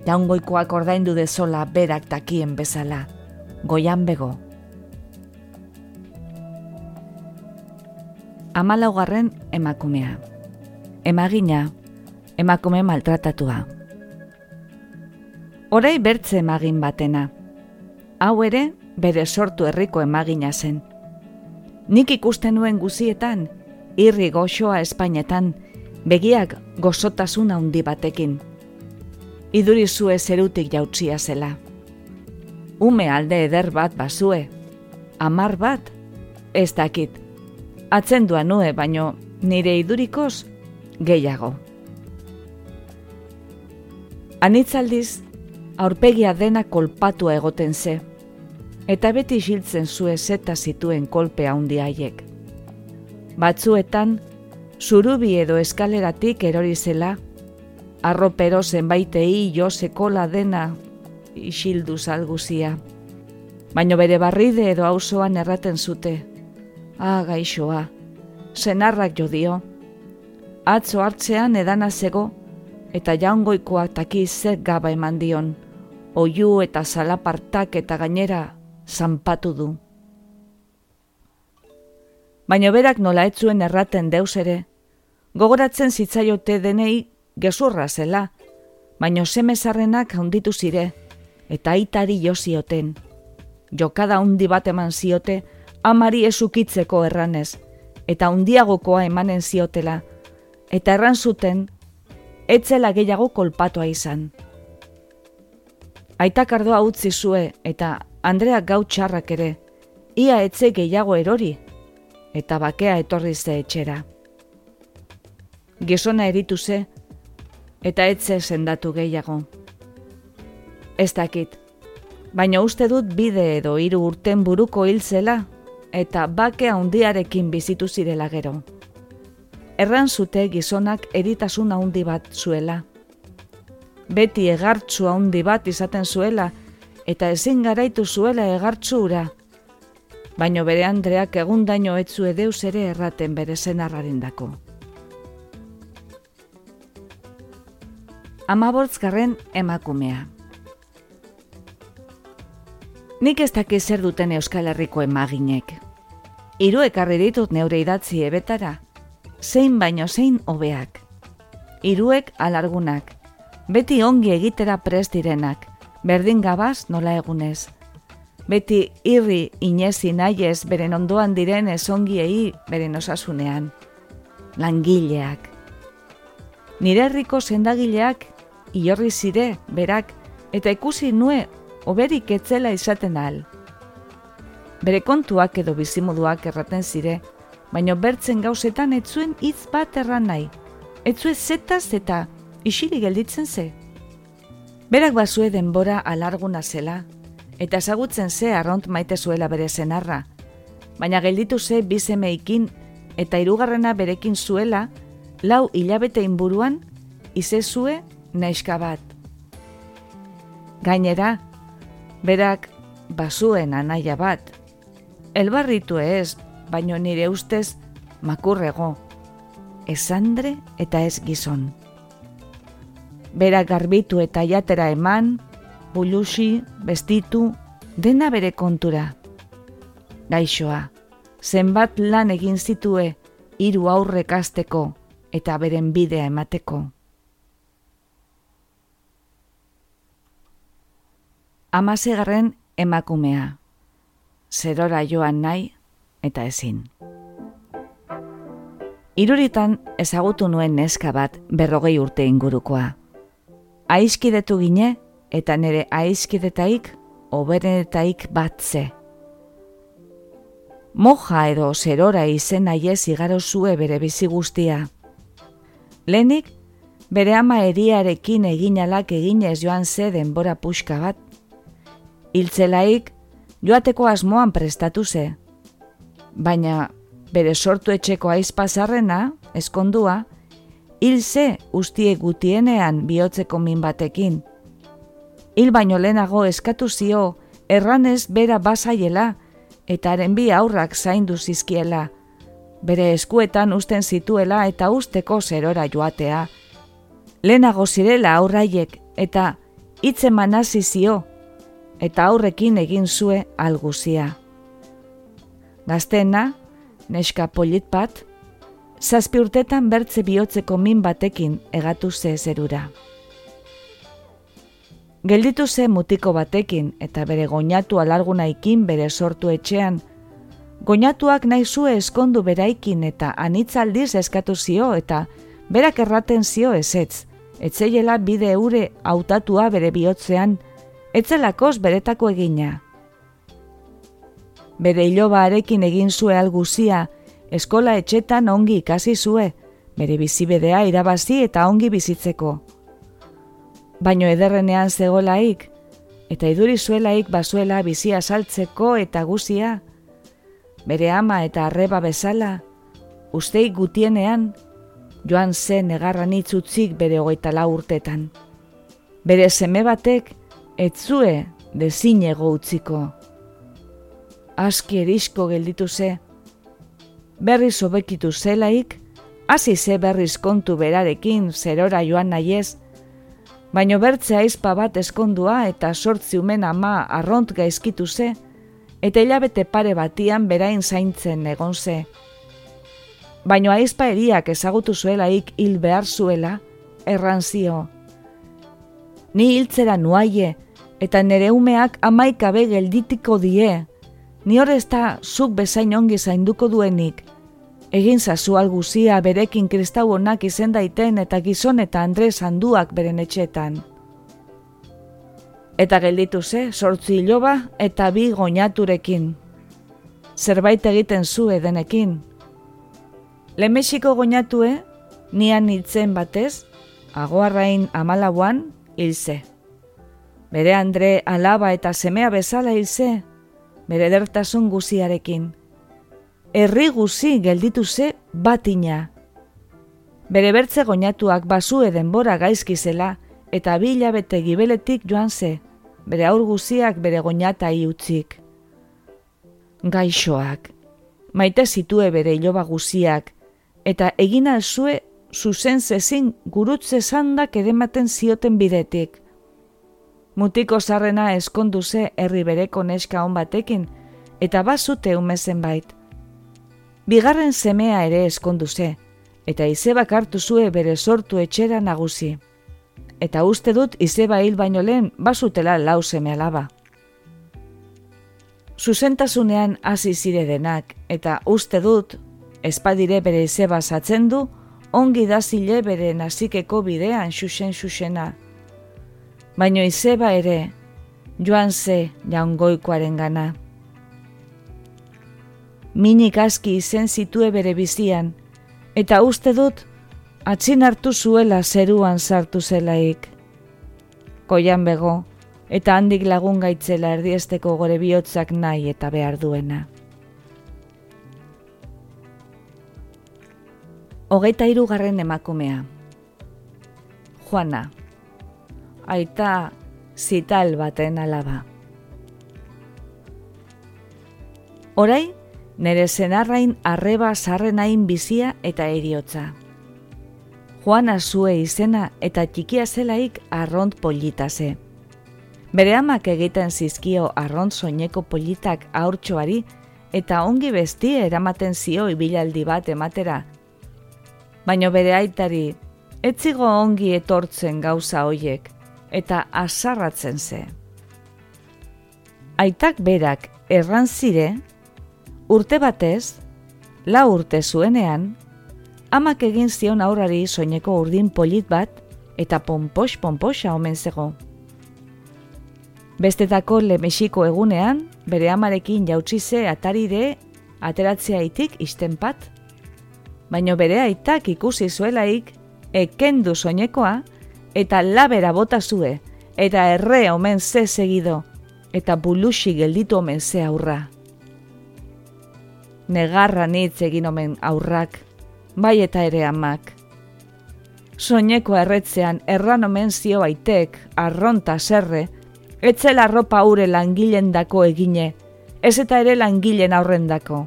Jaungoikoak ordaindu dezola berak takien bezala, goian bego. Amalaugarren emakumea. Emagina, emakume maltratatua. Horai bertze emagin batena. Hau ere, bere sortu herriko emagina zen. Nik ikusten nuen guzietan, irri goxoa Espainetan, begiak gozotasun handi batekin iduri zue zerutik jautzia zela. Ume alde eder bat bazue, amar bat, ez dakit. Atzendua nue, baino nire idurikoz gehiago. Anitzaldiz, aurpegia dena kolpatu egoten ze, eta beti xiltzen zue zeta zituen kolpe handi haiek. Batzuetan, zurubi edo eskaleratik erori zela, arropero zenbaitei jo sekola dena isildu zalguzia. Baino bere barride edo auzoan erraten zute. Ah, gaixoa, senarrak jo dio. Atzo hartzean edana zego, eta jaungoikoak taki zer gaba eman dion. Oiu eta salapartak eta gainera zanpatu du. Baino berak nola etzuen erraten deus ere, gogoratzen zitzaiote denei gezurra zela, baino semezarrenak handitu zire, eta aitari jo zioten. Jokada handi bat eman ziote, amari esukitzeko erranez, eta hundiagokoa emanen ziotela, eta erran zuten, etzela gehiago kolpatoa izan. Aitak ardoa utzi zue, eta Andrea gau txarrak ere, ia etze gehiago erori, eta bakea etorri ze etxera. Gizona eritu ze, eta etze sendatu gehiago. Ez dakit, baina uste dut bide edo hiru urten buruko hiltzela eta bake handiarekin bizitu zirela gero. Erran zute gizonak eritasun handi bat zuela. Beti egartzu handi bat izaten zuela eta ezin garaitu zuela egartzu ura. Baino bere Andreak egundaino etzu edeus ere erraten bere zenarrarindako. amabortzgarren emakumea. Nik ez dakiz zer duten Euskal Herriko emaginek. Hiru ekarri ditut neure idatzi ebetara, zein baino zein hobeak. Hiruek alargunak, beti ongi egitera prest direnak, berdin gabaz nola egunez. Beti irri inezi nahiez beren ondoan diren ezongiei beren osasunean. Langileak. Nire herriko sendagileak iorri zire, berak, eta ikusi nue, oberik etzela izaten ahal. Bere kontuak edo bizimoduak erraten zire, baino bertzen gauzetan etzuen hitz bat erran nahi. Etzue zetaz eta isiri gelditzen ze. Berak bazue denbora alarguna zela, eta ezagutzen ze arront maite zuela bere zenarra, baina gelditu ze bizemeikin eta hirugarrena berekin zuela, lau hilabete inburuan, izezue neska bat. Gainera, berak basuen anaia bat. Elbarritu ez, baino nire ustez makurrego. Ez andre eta ez gizon. Berak garbitu eta jatera eman, bulusi, bestitu, dena bere kontura. Gaixoa, zenbat lan egin zitue hiru aurrekasteko eta beren bidea emateko. amasegarren emakumea. Zerora joan nahi eta ezin. Iruritan ezagutu nuen neska bat berrogei urte ingurukoa. Aizkidetu gine eta nire aizkidetaik oberenetaik bat ze. Moja edo zerora izen aiez igaro zue bere bizi guztia. Lenik, bere ama eriarekin eginalak eginez joan ze denbora puxka bat. Hiltzelaik, joateko asmoan prestatu ze. Baina, bere sortu etxeko aizpazarrena, eskondua, hil ze ustie gutienean bihotzeko min batekin. Hil baino lehenago eskatu zio, erranez bera basaiela, eta haren bi aurrak zaindu zizkiela, bere eskuetan usten zituela eta usteko zerora joatea. Lehenago zirela aurraiek eta hitze manazi zio, eta aurrekin egin zue alguzia. Gaztena, neska polit bat, zazpi urtetan bertze bihotzeko min batekin egatu ze zerura. Gelditu ze mutiko batekin eta bere goñatu alargunaikin bere sortu etxean, goñatuak nahi zue eskondu beraikin eta anitzaldiz eskatu zio eta berak erraten zio ezetz, etzeiela bide eure hautatua bere bihotzean, etzelakoz beretako egina. Bere iloba arekin egin zue alguzia, eskola etxetan ongi ikasi zue, bere bizibedea irabazi eta ongi bizitzeko. Baino ederrenean zegolaik, eta iduri zuelaik bazuela bizia saltzeko eta guzia, bere ama eta arreba bezala, usteik gutienean, joan zen negarran itzutzik bere hogeita urtetan. Bere seme batek, etzue dezinego utziko aski erisko gelditu ze. Berriz hobekitu zelaik, hasi ze berriz kontu berarekin zerora joan nahiez, baino bertze aizpa bat eskondua eta sortzi umen ama arront gaizkitu ze, eta hilabete pare batian berain zaintzen egon ze. Baino aizpa eriak ezagutu zuelaik hil behar zuela, erran zio. Ni hiltzera nuaie, eta nere umeak amaikabe gelditiko die, ni hor ez da zuk bezain ongi zainduko duenik. Egin zazu alguzia berekin kristau honak izen daiten eta gizon eta Andres handuak beren etxetan. Eta gelditu ze, sortzi iloba eta bi goñaturekin. Zerbait egiten zu edenekin. Lemexiko goñatue, nian hitzen batez, agoarrain amalauan, hilze. Bere Andre alaba eta semea bezala hilze, bere dertasun guziarekin. Herri guzi gelditu ze batina. Bere bertze goñatuak basue denbora gaizki zela eta bi hilabete gibeletik joan ze, bere aur guziak bere goñata utzik. Gaixoak, maite zitue bere iloba guziak, eta egina zue zuzen zezin gurutze zandak edematen zioten bidetik. Mutiko zarrena eskondu ze herri bereko neska hon batekin, eta bazute umezen bait. Bigarren semea ere eskondu ze, eta izebak hartu zue bere sortu etxera nagusi. Eta uste dut izeba hil baino lehen bazutela lau seme alaba. Zuzentasunean hasi zire denak, eta uste dut, espadire bere izeba zatzen du, ongi dazile bere nazikeko bidean xuxen xuxena, baino izeba ere, joan ze jaungoikoaren gana. Minik aski izen zitue bere bizian, eta uste dut, atzin hartu zuela zeruan sartu zelaik. Koian bego, eta handik lagun gaitzela erdiesteko gore bihotzak nahi eta behar duena. Hogeita irugarren emakumea. Juana aita zital baten alaba. Orai, nere zenarrain arreba sarrenain bizia eta eriotza. Juana zue izena eta txikia zelaik arront politase. Bere amak egiten zizkio arront soineko politak aurtsoari eta ongi besti eramaten zio ibilaldi bat ematera. Baino bere aitari, etzigo ongi etortzen gauza hoiek, eta azarratzen ze. Aitak berak erran zire, urte batez, la urte zuenean, amak egin zion aurrari soineko urdin polit bat, eta ponpos-ponposa omen zego. Bestetako lemexiko egunean, bere amarekin jautzize ataride ateratzea itik istenpat, baino bere aitak ikusi zuelaik, ekendu soinekoa, eta labera bota zue, eta erre omen ze segido, eta bulusi gelditu omen ze aurra. Negarra nitz egin omen aurrak, bai eta ere amak. Soineko erretzean erran omen zio aitek, arronta serre, etzela ropa ure langilen dako egine, ez eta ere langilen aurrendako.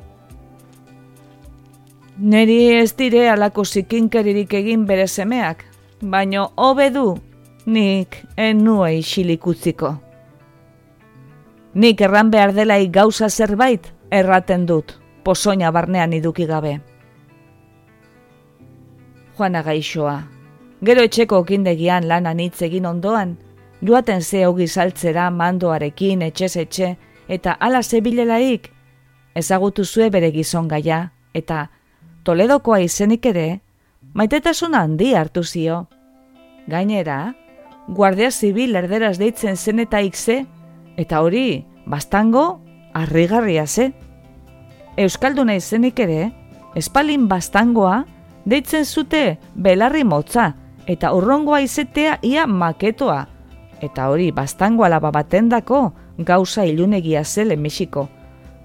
Neri ez dire alako zikinkeririk egin bere semeak, baino hobe du nik enue isilikutziko. Nik erran behar delaik gauza zerbait erraten dut, posoina barnean iduki gabe. Juana gaixoa, gero etxeko okindegian lanan hitz egin ondoan, joaten ze hogi saltzera mandoarekin etxez etxe, eta ala zebilelaik, ezagutu zue bere gizon gaia, eta toledokoa izenik ere, maitetasun handi hartu zio. Gainera, guardia zibil erderaz deitzen zen eta ikze, eta hori, bastango, arrigarria ze. Euskalduna izenik ere, espalin bastangoa, deitzen zute belarri motza, eta urrongoa izetea ia maketoa, eta hori bastango alaba batendako gauza ilunegia zele Mexiko.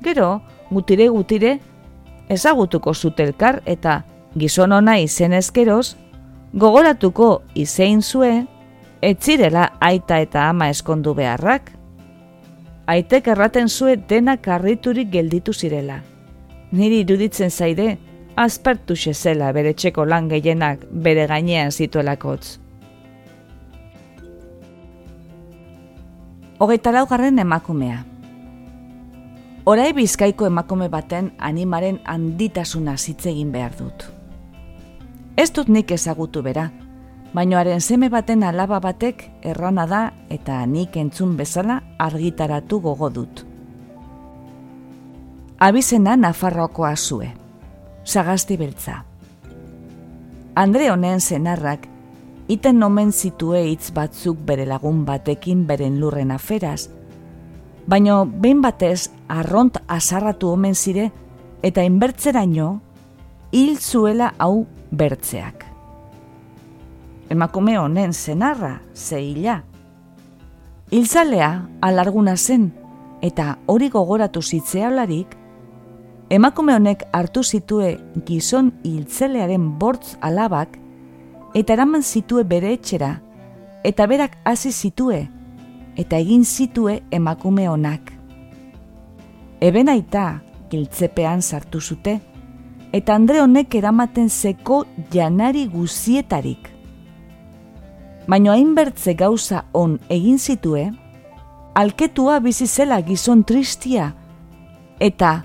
Gero, gutire gutire, ezagutuko zutelkar eta gizon ona izen ezkeroz, gogoratuko izein zue, etzirela aita eta ama eskondu beharrak. Aitek erraten zue dena karriturik gelditu zirela. Niri iruditzen zaide, azpertu zela bere txeko lan gehienak bere gainean zituelakotz. Hogeita laugarren emakumea. Horai bizkaiko emakume baten animaren handitasuna hitz egin behar dut. Ez dut nik ezagutu bera, baino haren seme baten alaba batek errana da eta nik entzun bezala argitaratu gogo dut. Abizena Nafarroakoa zue, sagasti beltza. Andre honen zenarrak iten nomen zitue hitz batzuk bere lagun batekin beren lurren aferaz, baino behin batez arront azarratu omen zire eta inbertzeraino hil zuela hau bertzeak. Emakume honen zenarra, zeila. Hiltzalea alarguna zen eta hori gogoratu zitzealarik, emakume honek hartu zitue gizon hiltzelearen bortz alabak eta eraman zitue bere etxera, eta berak hasi zitue, eta egin zitue emakume honak. Eben aita, giltzepean sartu zute, eta Andre honek eramaten zeko janari guzietarik. Baina hainbertze gauza on egin zitue, alketua bizi zela gizon tristia, eta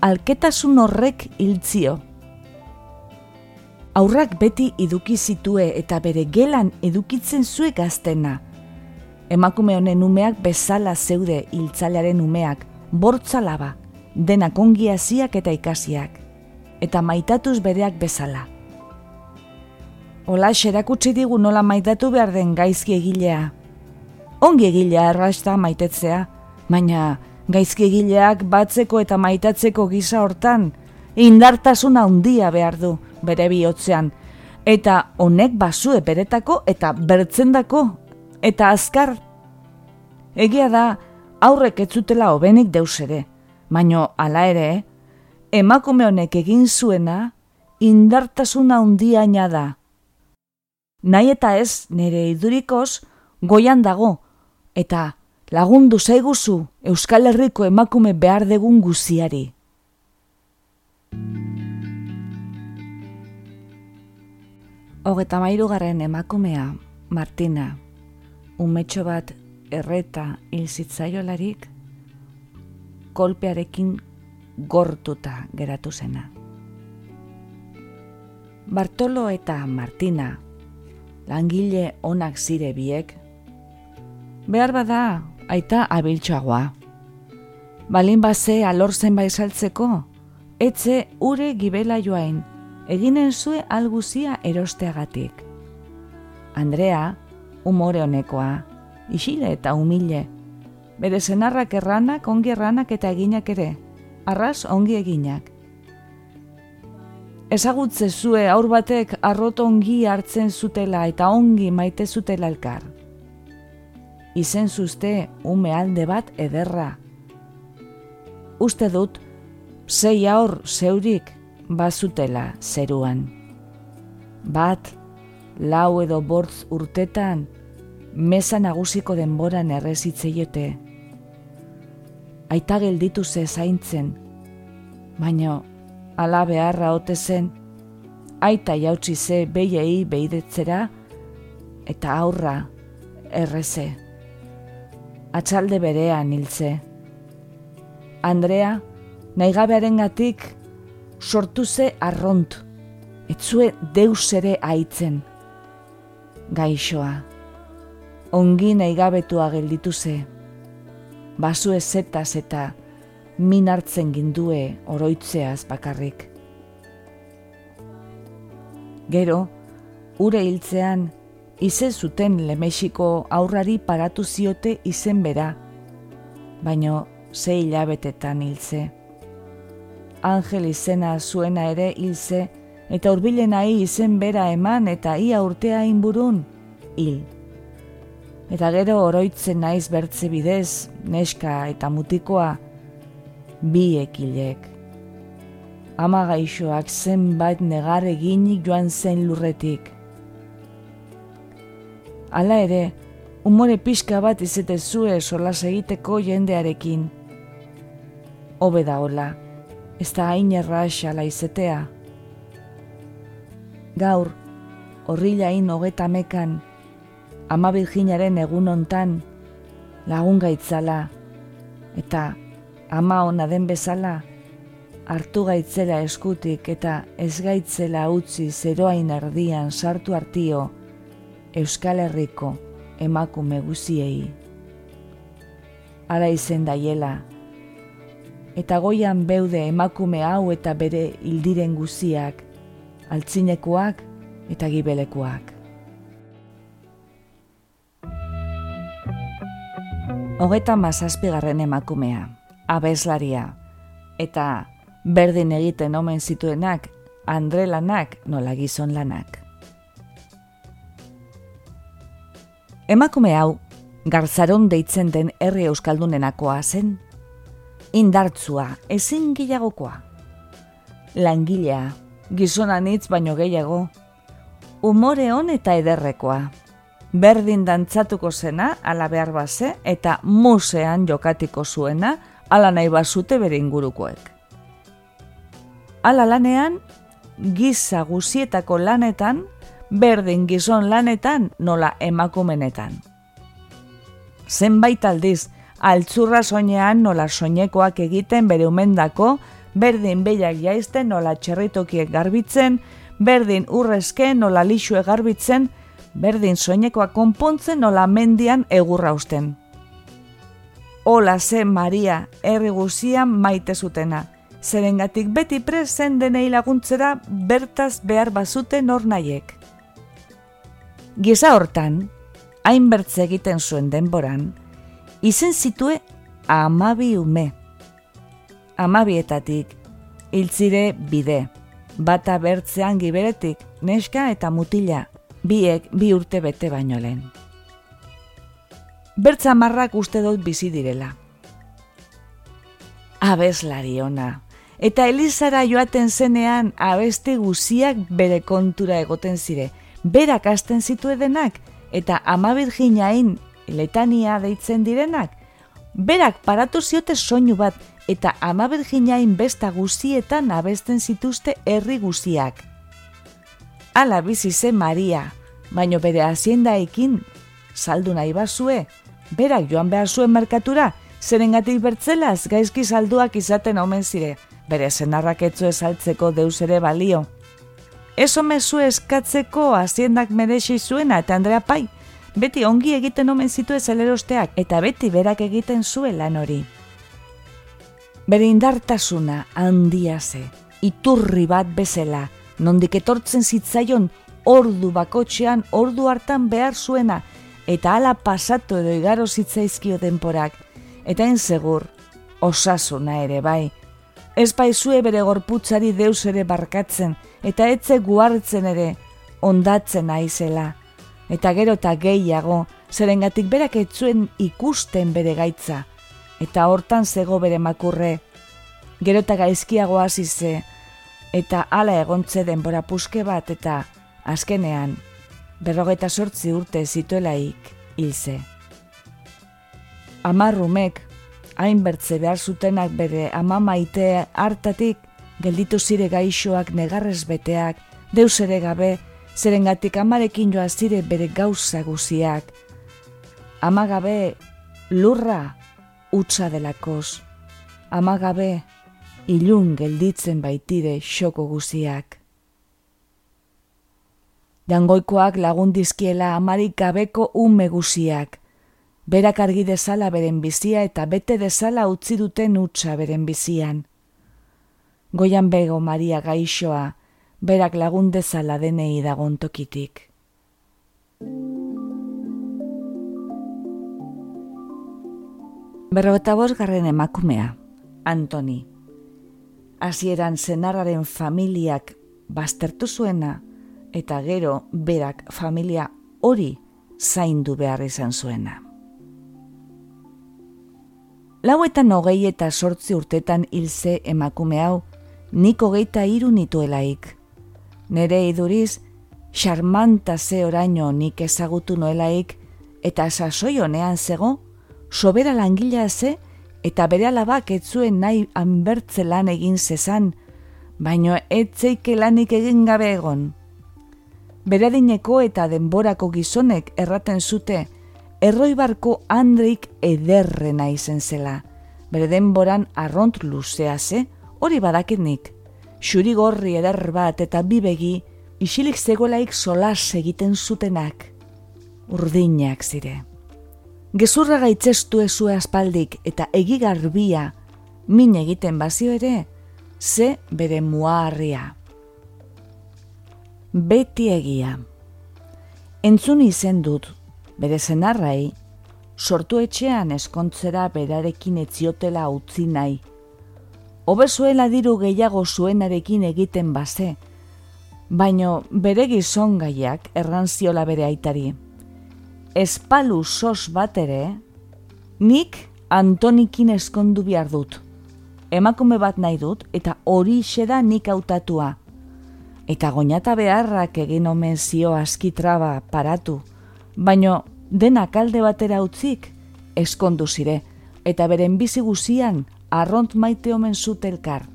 alketasun horrek hiltzio aurrak beti eduki zitue eta bere gelan edukitzen zue gaztena. Emakume honen umeak bezala zeude hiltzalearen umeak, bortzalaba, denak ongi eta ikasiak, eta maitatuz bereak bezala. Ola xerakutsi digu nola maitatu behar den gaizki egilea. Ongi egilea errasta maitetzea, baina gaizki egileak batzeko eta maitatzeko gisa hortan, indartasuna handia behar du, bere bihotzean, eta honek basue beretako eta bertzendako, eta azkar. Egia da, aurrek etzutela hobenik deus ere, baino hala ere, emakume honek egin zuena, indartasuna handiaina da. Nahi eta ez nire idurikoz goian dago, eta lagundu zaiguzu Euskal Herriko emakume behar degun guziari. Hogeta mairugarren emakumea, Martina, umetxo bat erreta hil zitzaiolarik, kolpearekin gortuta geratu zena. Bartolo eta Martina, langile onak zire biek, behar bada aita abiltxoagoa. Balin baze alor zen baizaltzeko, etze ure gibela joain, eginen zue alguzia erosteagatik. Andrea, umore honekoa, isile eta humile, bere zenarrak erranak, ongi erranak eta eginak ere, arras ongi eginak. Ezagutze zue aur batek arrot ongi hartzen zutela eta ongi maite zutela elkar. Izen zuzte ume alde bat ederra. Uste dut, zei aur zeurik bazutela zeruan. Bat, lau edo bortz urtetan, mesa nagusiko denboran errezitzeiote. Aita gelditu ze zaintzen, baina ala beharra ote zen, aita jautsi ze behiei behidetzera, eta aurra erreze. Atxalde berean hiltze. Andrea, naigabearen gatik, sortu ze arront, etzue deus ere aitzen. Gaixoa, ongi naigabetua gelditu ze, basu ezetaz eta min hartzen gindue oroitzeaz bakarrik. Gero, ure hiltzean, ize zuten lemexiko aurrari paratu ziote izen bera, baino ze hilabetetan hiltze. Angel izena zuena ere hilze, eta urbilen ahi izen bera eman eta ia urtea inburun, hil. Eta gero oroitzen naiz bertze bidez, neska eta mutikoa, bi ekilek. Ama gaixoak zenbait negar eginik joan zen lurretik. Hala ere, umore pixka bat izete zue solas egiteko jendearekin. Hobe da hola, ez da hain errax ala izetea. Gaur, horrila hain hogeta mekan, ama virginaren egun ontan, lagun gaitzala, eta ama ona den bezala, hartu gaitzela eskutik eta ez gaitzela utzi zeroain erdian sartu hartio Euskal Herriko emakume guziei. Ara izen daiela, eta goian beude emakume hau eta bere hildiren guziak, altzinekoak eta gibelekoak. Hogeta mazazpigarren emakumea abeslaria. Eta berdin egiten omen zituenak, andre lanak nola gizon lanak. Emakume hau, garzaron deitzen den herri euskaldunenakoa zen, indartzua, ezin gehiagokoa. Langilea, gizonan hitz baino gehiago, umore hon eta ederrekoa. Berdin dantzatuko zena, ala behar base, eta musean jokatiko zuena, ala nahi bazute bere ingurukoek. Ala lanean, giza guzietako lanetan, berdin gizon lanetan nola emakumenetan. Zenbait aldiz, altzurra soinean nola soinekoak egiten bere umendako, berdin behiak jaizten nola txerritokiek garbitzen, berdin urrezke nola lixue garbitzen, berdin soinekoak konpontzen nola mendian egurra usten. Ola ze Maria herri guzian maite zutena. Zerengatik beti prezen denei laguntzera bertaz behar bazute nor nahiek. Giza hortan, hain bertze egiten zuen denboran, izen zitue amabi ume. Amabietatik, hiltzire bide, bata bertzean giberetik, neska eta mutila, biek bi urte bete baino lehen bertza marrak uste dut bizi direla. Abeslari ona. Eta Elizara joaten zenean abeste guziak bere kontura egoten zire. Berak hasten zitu edenak eta ama virginain letania deitzen direnak. Berak paratu ziote soinu bat eta ama virginain besta guzietan abesten zituzte herri guziak. Ala bizi zen Maria, baino bere haziendaekin saldu nahi bazue, berak joan behar zuen merkatura, zerengatik bertzelaz gaizki salduak izaten omen zire, bere zenarrak etzu esaltzeko deus ere balio. Ez omezu eskatzeko aziendak merexi zuena eta Andrea Pai, beti ongi egiten omen zitu ezelerosteak eta beti berak egiten zuen lan hori. Bere indartasuna handia ze, iturri bat bezala, nondik etortzen zitzaion ordu bakotxean ordu hartan behar zuena, eta hala pasatu edo igaro zitzaizkio denporak, eta segur, osasuna ere bai. Ez baizue bere gorputzari deus ere barkatzen, eta etze guartzen ere, ondatzen aizela. Eta gero eta gehiago, zerengatik berak etzuen ikusten bere gaitza, eta hortan zego bere makurre, gero eta gaizkiago hasi eta hala egontze denbora puske bat, eta azkenean, berrogeta sortzi urte zituelaik hilze. Amarrumek, hainbertze behar zutenak bere ama maite hartatik, gelditu zire gaixoak negarrez beteak, deus ere gabe, zerengatik amarekin joa zire bere gauza guziak. Ama gabe lurra utza delakoz, ama gabe ilun gelditzen baitire xoko guziak. Dangoikoak lagundizkiela amarik gabeko ume guziak, berak argi dezala beren bizia eta bete dezala utzi duten utza beren bizian. Goian bego Maria gaixoa, berak lagun dezala denei dagon tokitik. Berrogeta garren emakumea, Antoni. Hasieran zenarraren familiak baztertu zuena, eta gero berak familia hori zaindu behar izan zuena. Lauetan hogei eta sortzi urtetan hilze emakume hau, niko geita iru nituelaik. Nere iduriz, xarmanta ze oraino nik ezagutu noelaik, eta sasoi honean zego, sobera langila ze, eta bere alabak etzuen nahi anbertze lan egin zezan, baino etzeike lanik egin gabe egon. Beradineko eta denborako gizonek erraten zute, erroibarko Andreik ederrena izen zela. Bere denboran arront luzea ze, hori badaketnik. Xuri gorri eder bat eta bibegi, isilik zegolaik solas egiten zutenak. Urdinak zire. Gezurra gaitzestu ezue aspaldik eta egigarbia, min egiten bazio ere, ze bere muarria. Beti egia. Entzun izen dut bere zenarrai, sortu etxean eskontzera berarekin etziotela utzi nahi. Obezuela diru gehiago zuenarekin egiten baze, baino bere gizon gaiak errantziola bere aitari. Espalu sos bat ere, nik Antonikin eskondu behar dut. Emakume bat nahi dut eta hori da nik hautatua. Eta goñata beharrak egin omen zio askitraba paratu, baino denak alde batera utzik eskondu zire eta beren bizi guzian arront maite omen zut elkar.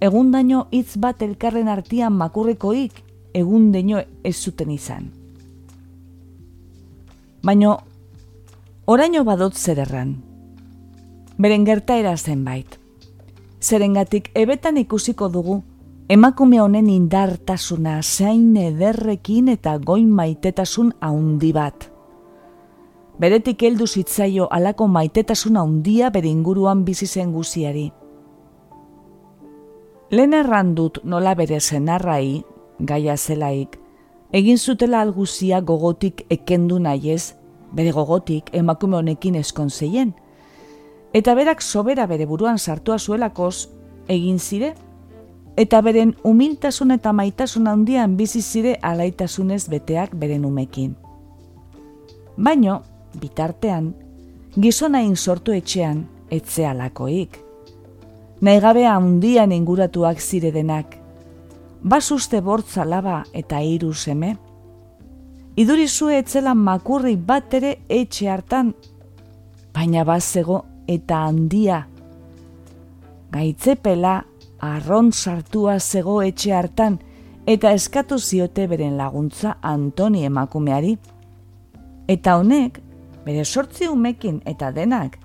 Egun daño hitz bat elkarren artian makurrekoik egun daño ez zuten izan. Baino oraino badot zererran. Beren gertaera zenbait. Zerengatik ebetan ikusiko dugu emakume honen indartasuna zain ederrekin eta goin maitetasun haundi bat. Beretik heldu zitzaio alako maitetasuna handia bere inguruan bizi zen guziari. Lehen errandut nola bere zenarrai, gaia zelaik, egin zutela alguzia gogotik ekendu nahiez, bere gogotik emakume honekin eskonzeien. Eta berak sobera bere buruan sartua zuelakoz, egin zire eta beren humiltasun eta maitasun handian bizi zire alaitasunez beteak beren umekin. Baino, bitartean, gizonain sortu etxean etzealakoik. Naigabe handian inguratuak zire denak, basuste bortza laba eta hiru seme. Idurizue etzela makurri bat ere etxe hartan, baina bazego eta handia. Gaitzepela arron sartua zego etxe hartan eta eskatu ziote beren laguntza Antoni emakumeari. Eta honek, bere sortzi umekin eta denak,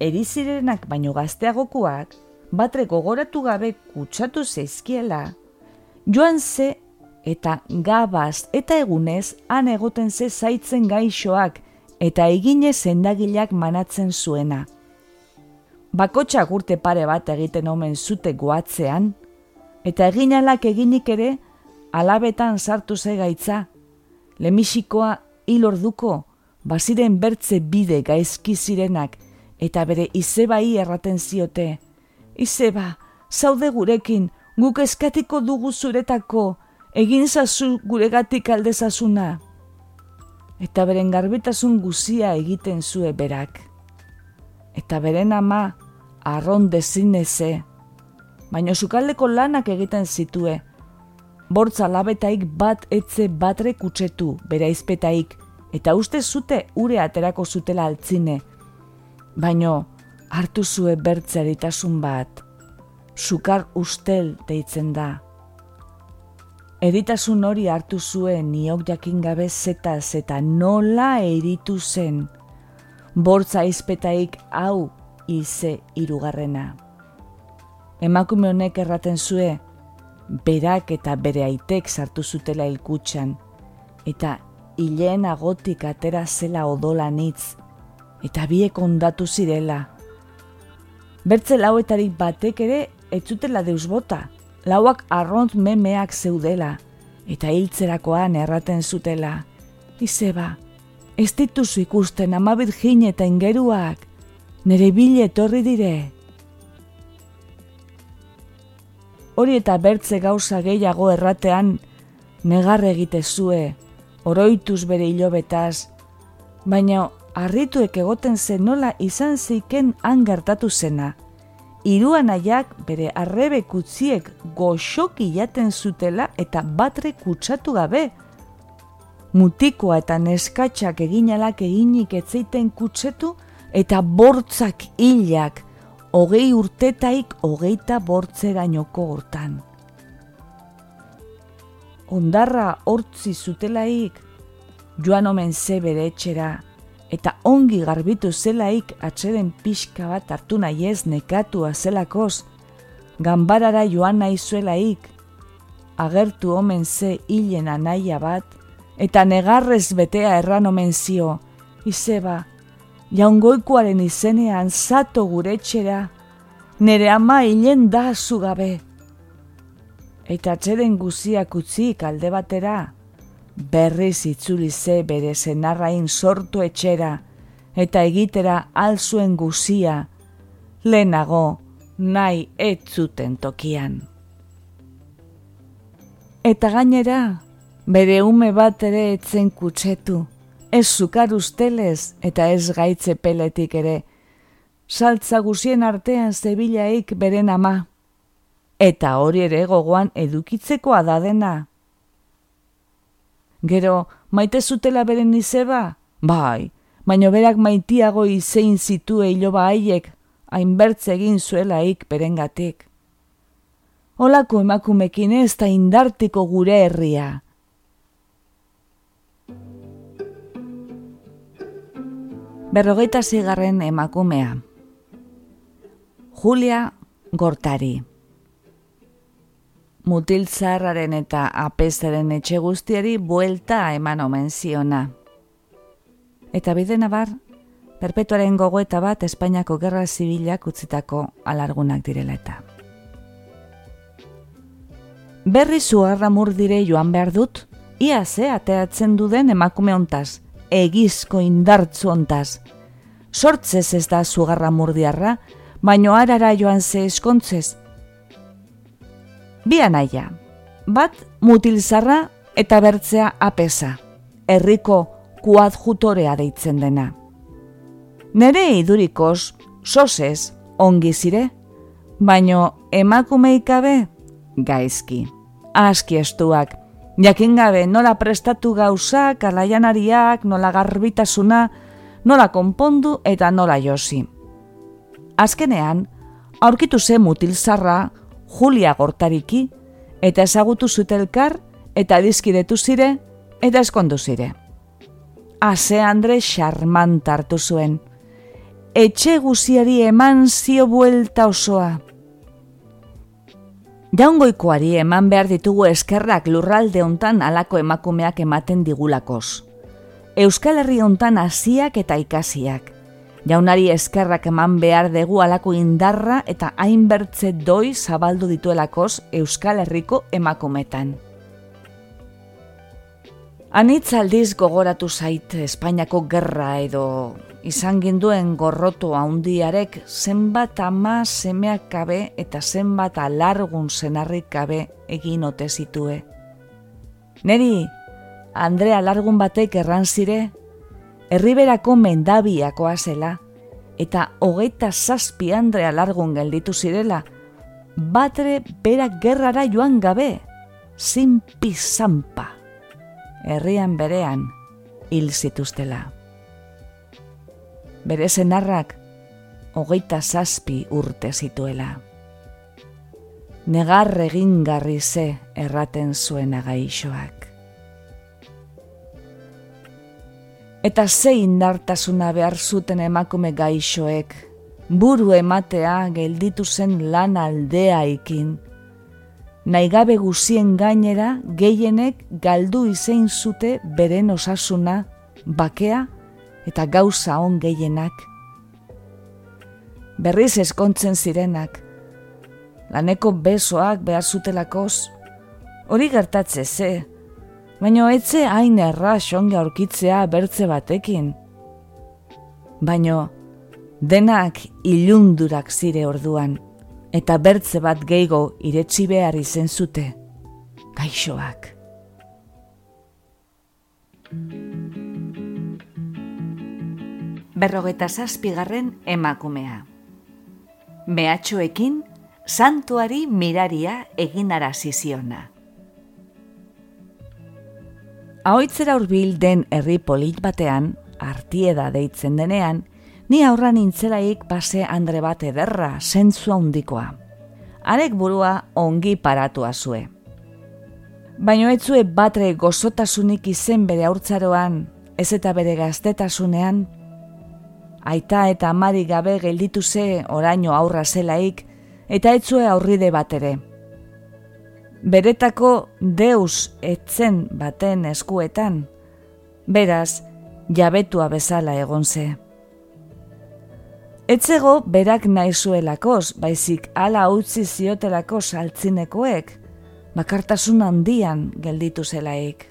erizirenak baino gazteagokuak, batre gogoratu gabe kutsatu zeizkiela, joan ze eta gabaz eta egunez han egoten ze zaitzen gaixoak eta egine zendagilak manatzen zuena bakotxa gurte pare bat egiten omen zute goatzean, eta eginalak eginik ere, alabetan sartu ze gaitza, lemisikoa ilorduko, baziren bertze bide gaizki zirenak, eta bere izebai erraten ziote. Izeba, zaude gurekin, guk eskatiko dugu zuretako, egin zazu guregatik aldezazuna. Eta beren garbitasun guzia egiten zue berak. Eta beren ama, arron dezineze, baina sukaldeko lanak egiten zitue. Bortza labetaik bat etze batre kutsetu, bera izpetaik, eta uste zute ure aterako zutela altzine. Baino, hartu zue bertzeritasun bat, sukar ustel deitzen da. Eritasun hori hartu zuen niok jakin gabe zetaz eta nola eritu zen. Bortza izpetaik hau ize irugarrena. Emakume honek erraten zue, berak eta bere aitek sartu zutela ilkutxan, eta hileen agotik atera zela odola nitz, eta biek ondatu zirela. Bertze lauetarik batek ere ez zutela deus bota, lauak arront memeak zeudela, eta hiltzerakoan erraten zutela. Izeba, ez dituzu ikusten ama virgin eta ingeruak, nire bile etorri dire. Hori eta bertze gauza gehiago erratean, negar egite zue, oroituz bere hilobetaz, baina harrituek egoten zen nola izan zeiken han gertatu zena. Iruan aiak bere arrebe kutziek goxoki jaten zutela eta batre kutsatu gabe. Mutikoa eta neskatxak eginalak eginik etzeiten kutsetu eta bortzak hilak, hogei urtetaik hogeita bortzerainoko hortan ondarra hortzi zutelaik, joan omen ze bere etxera, eta ongi garbitu zelaik atxeden pixka bat hartu nahi ez nekatua zelakoz, ganbarara joan nahi zuelaik, agertu omen ze hilen anaia bat, eta negarrez betea erran omen zio, izeba, jaungoikoaren izenean zato gure etxera, nere ama hilen da zugabe eta txeden guziak utzik alde batera, berriz itzuli ze bere zenarrain sortu etxera, eta egitera alzuen guzia, lehenago nahi etzuten tokian. Eta gainera, bere ume bat ere etzen kutsetu, ez zukar ustelez eta ez gaitze peletik ere, saltza guzien artean zebilaik beren ama, eta hori ere gogoan edukitzekoa da dena. Gero, maite zutela beren izeba? Bai, baino berak maitiago izein zitue iloba haiek, hainbertze egin zuelaik berengatik. Olako emakumekin ez da indartiko gure herria. Berrogeita zigarren emakumea. Julia Gortari mutiltzarraren eta apezaren etxe guztiari buelta eman omen ziona. Eta bide nabar, perpetuaren gogoeta bat Espainiako Gerra Zibilak utzitako alargunak direla eta. Berri zuarra murdire joan behar dut, ia ze ateatzen duden emakume ontaz, egizko indartzu ontaz. Sortzez ez da zugarra murdiarra, baino arara joan ze eskontzez, bi anaia. Bat mutilzarra eta bertzea apesa, herriko kuadjutorea deitzen dena. Nere idurikoz, sosez, ongi zire, baino emakumeikabe gaizki. Aski estuak, jakin gabe nola prestatu gauzak, alaianariak, nola garbitasuna, nola konpondu eta nola josi. Azkenean, aurkitu ze mutilzarra Julia Gortariki, eta ezagutu zutelkar, eta dizkidetu zire, eta eskondu zire. Ase Andre charmant hartu zuen. Etxe guziari eman zio buelta osoa. Jaungoikoari eman behar ditugu eskerrak lurralde hontan alako emakumeak ematen digulakoz. Euskal Herri hontan hasiak eta ikasiak jaunari eskerrak eman behar dugu alako indarra eta hainbertze doi zabaldu dituelakoz Euskal Herriko emakumetan. Anitz aldiz gogoratu zait Espainiako gerra edo izan ginduen gorroto handiarek zenbat ama semeak kabe eta zenbat alargun zenarrik kabe egin ote zitue. Neri, Andrea alargun batek erran zire, herriberako mendabiakoa zela, eta hogeita zazpi Andrea alargun gelditu zirela, batre berak gerrara joan gabe, zinpi zampa, herrian berean hil zituztela bere zenarrak hogeita zazpi urte zituela. Negar egin garri ze erraten zuen agaixoak. Eta zein indartasuna behar zuten emakume gaixoek, buru ematea gelditu zen lan aldea ikin. Naigabe guzien gainera gehienek galdu izein zute beren osasuna, bakea eta gauza on gehienak. Berriz eskontzen zirenak, laneko besoak behar zutelakoz, hori gertatze ze, baino etze hain erra songe aurkitzea bertze batekin. Baino, denak ilundurak zire orduan, eta bertze bat geigo iretsi behar izen zute, gaixoak. berrogeta zazpigarren emakumea. Mehatxoekin, santuari miraria egin araziziona. Ahoitzera urbil den herri polit batean, artieda deitzen denean, ni aurra nintzelaik base andre bat ederra, zentzua undikoa. Arek burua ongi paratu azue. Baino etzue batre gozotasunik izen bere aurtzaroan, ez eta bere gaztetasunean, aita eta amari gabe gelditu ze oraino aurra zelaik, eta etzue aurride bat ere. Beretako deus etzen baten eskuetan, beraz, jabetua bezala egon ze. Etzego berak nahi zuelakoz, baizik ala utzi ziotelako saltzinekoek, bakartasun handian gelditu zelaik.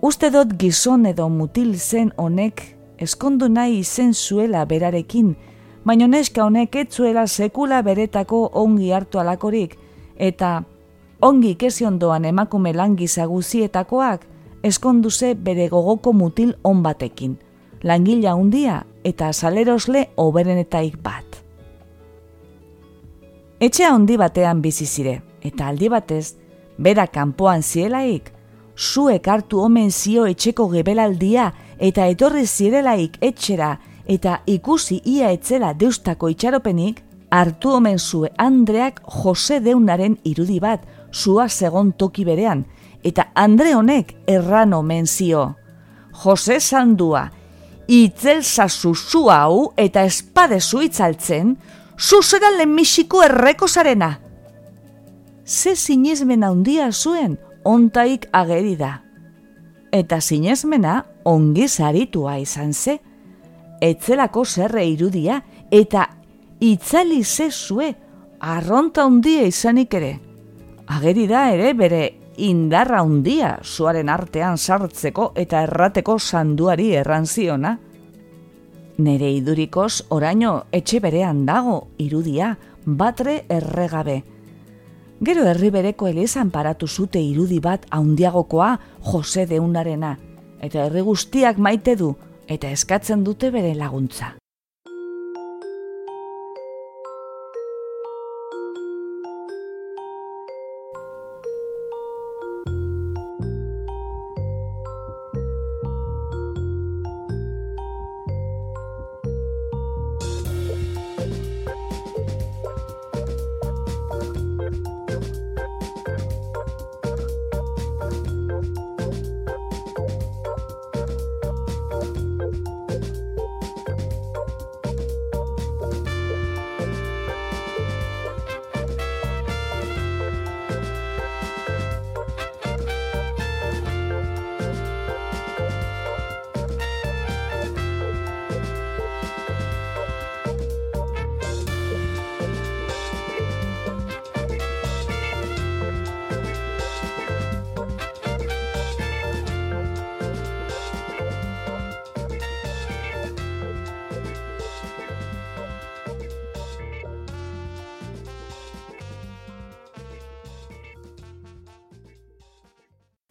Uste dut gizon edo mutil zen honek eskondu nahi izen zuela berarekin, baino neska honek etzuela sekula beretako ongi hartu alakorik, eta ongi kesiondoan emakume langiza guzietakoak, eskonduze bere gogoko mutil on batekin, langila undia eta salerosle oberenetaik bat. Etxea handi batean bizi zire, eta aldi batez, bera kanpoan zielaik, zuek hartu omen zio etxeko gebelaldia eta etorri zirelaik etxera eta ikusi ia etzela deustako itxaropenik, hartu omen zue Andreak Jose deunaren irudi bat zua segon toki berean, eta Andre honek erran omen zio. Jose sandua, itzel zazu hau eta espade zuitzaltzen, zuzera lehenmisiko erreko zarena. Ze zinezmen handia zuen, ontaik ageri da. Eta zinezmena ongi zaritua izan ze, etzelako zerre irudia eta itzali zezue arronta handia izanik ere. Ageri da ere bere indarra handia zuaren artean sartzeko eta errateko sanduari errantziona. Nere idurikoz oraino etxe berean dago irudia batre erregabe. Gero herri bereko elizan paratu zute irudi bat haundiagokoa Jose deunarena, eta herri guztiak maite du, eta eskatzen dute bere laguntza.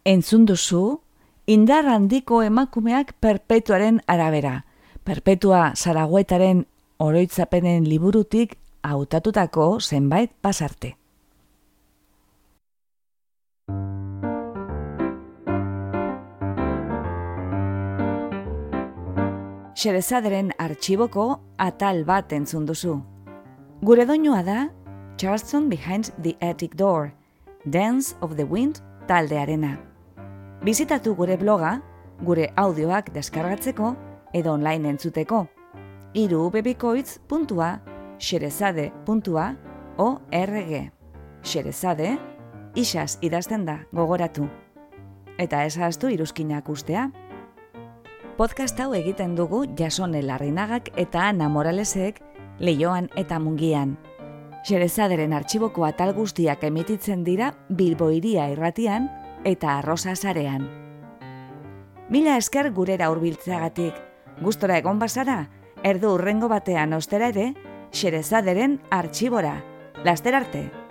Entzun duzu, indar handiko emakumeak perpetuaren arabera. Perpetua zaragoetaren oroitzapenen liburutik hautatutako zenbait pasarte. Xerezaderen artxiboko atal bat entzun duzu. Gure doinua da Charleston Behind the Attic Door, Dance of the Wind taldearena. Bizitatu gure bloga, gure audioak deskargatzeko edo online entzuteko. Iru xerezade.org Xerezade, isaz idazten da gogoratu. Eta ez haztu iruzkinak ustea. Podcast hau egiten dugu jasone larrinagak eta ana moralesek leioan eta mungian. Xerezaderen artxiboko atal guztiak emititzen dira Bilbo iria irratian eta arrosa zarean. Mila esker gurera hurbiltzeagatik, gustora egon bazara, erdu urrengo batean ostera ere, xerezaderen artxibora. Laster arte!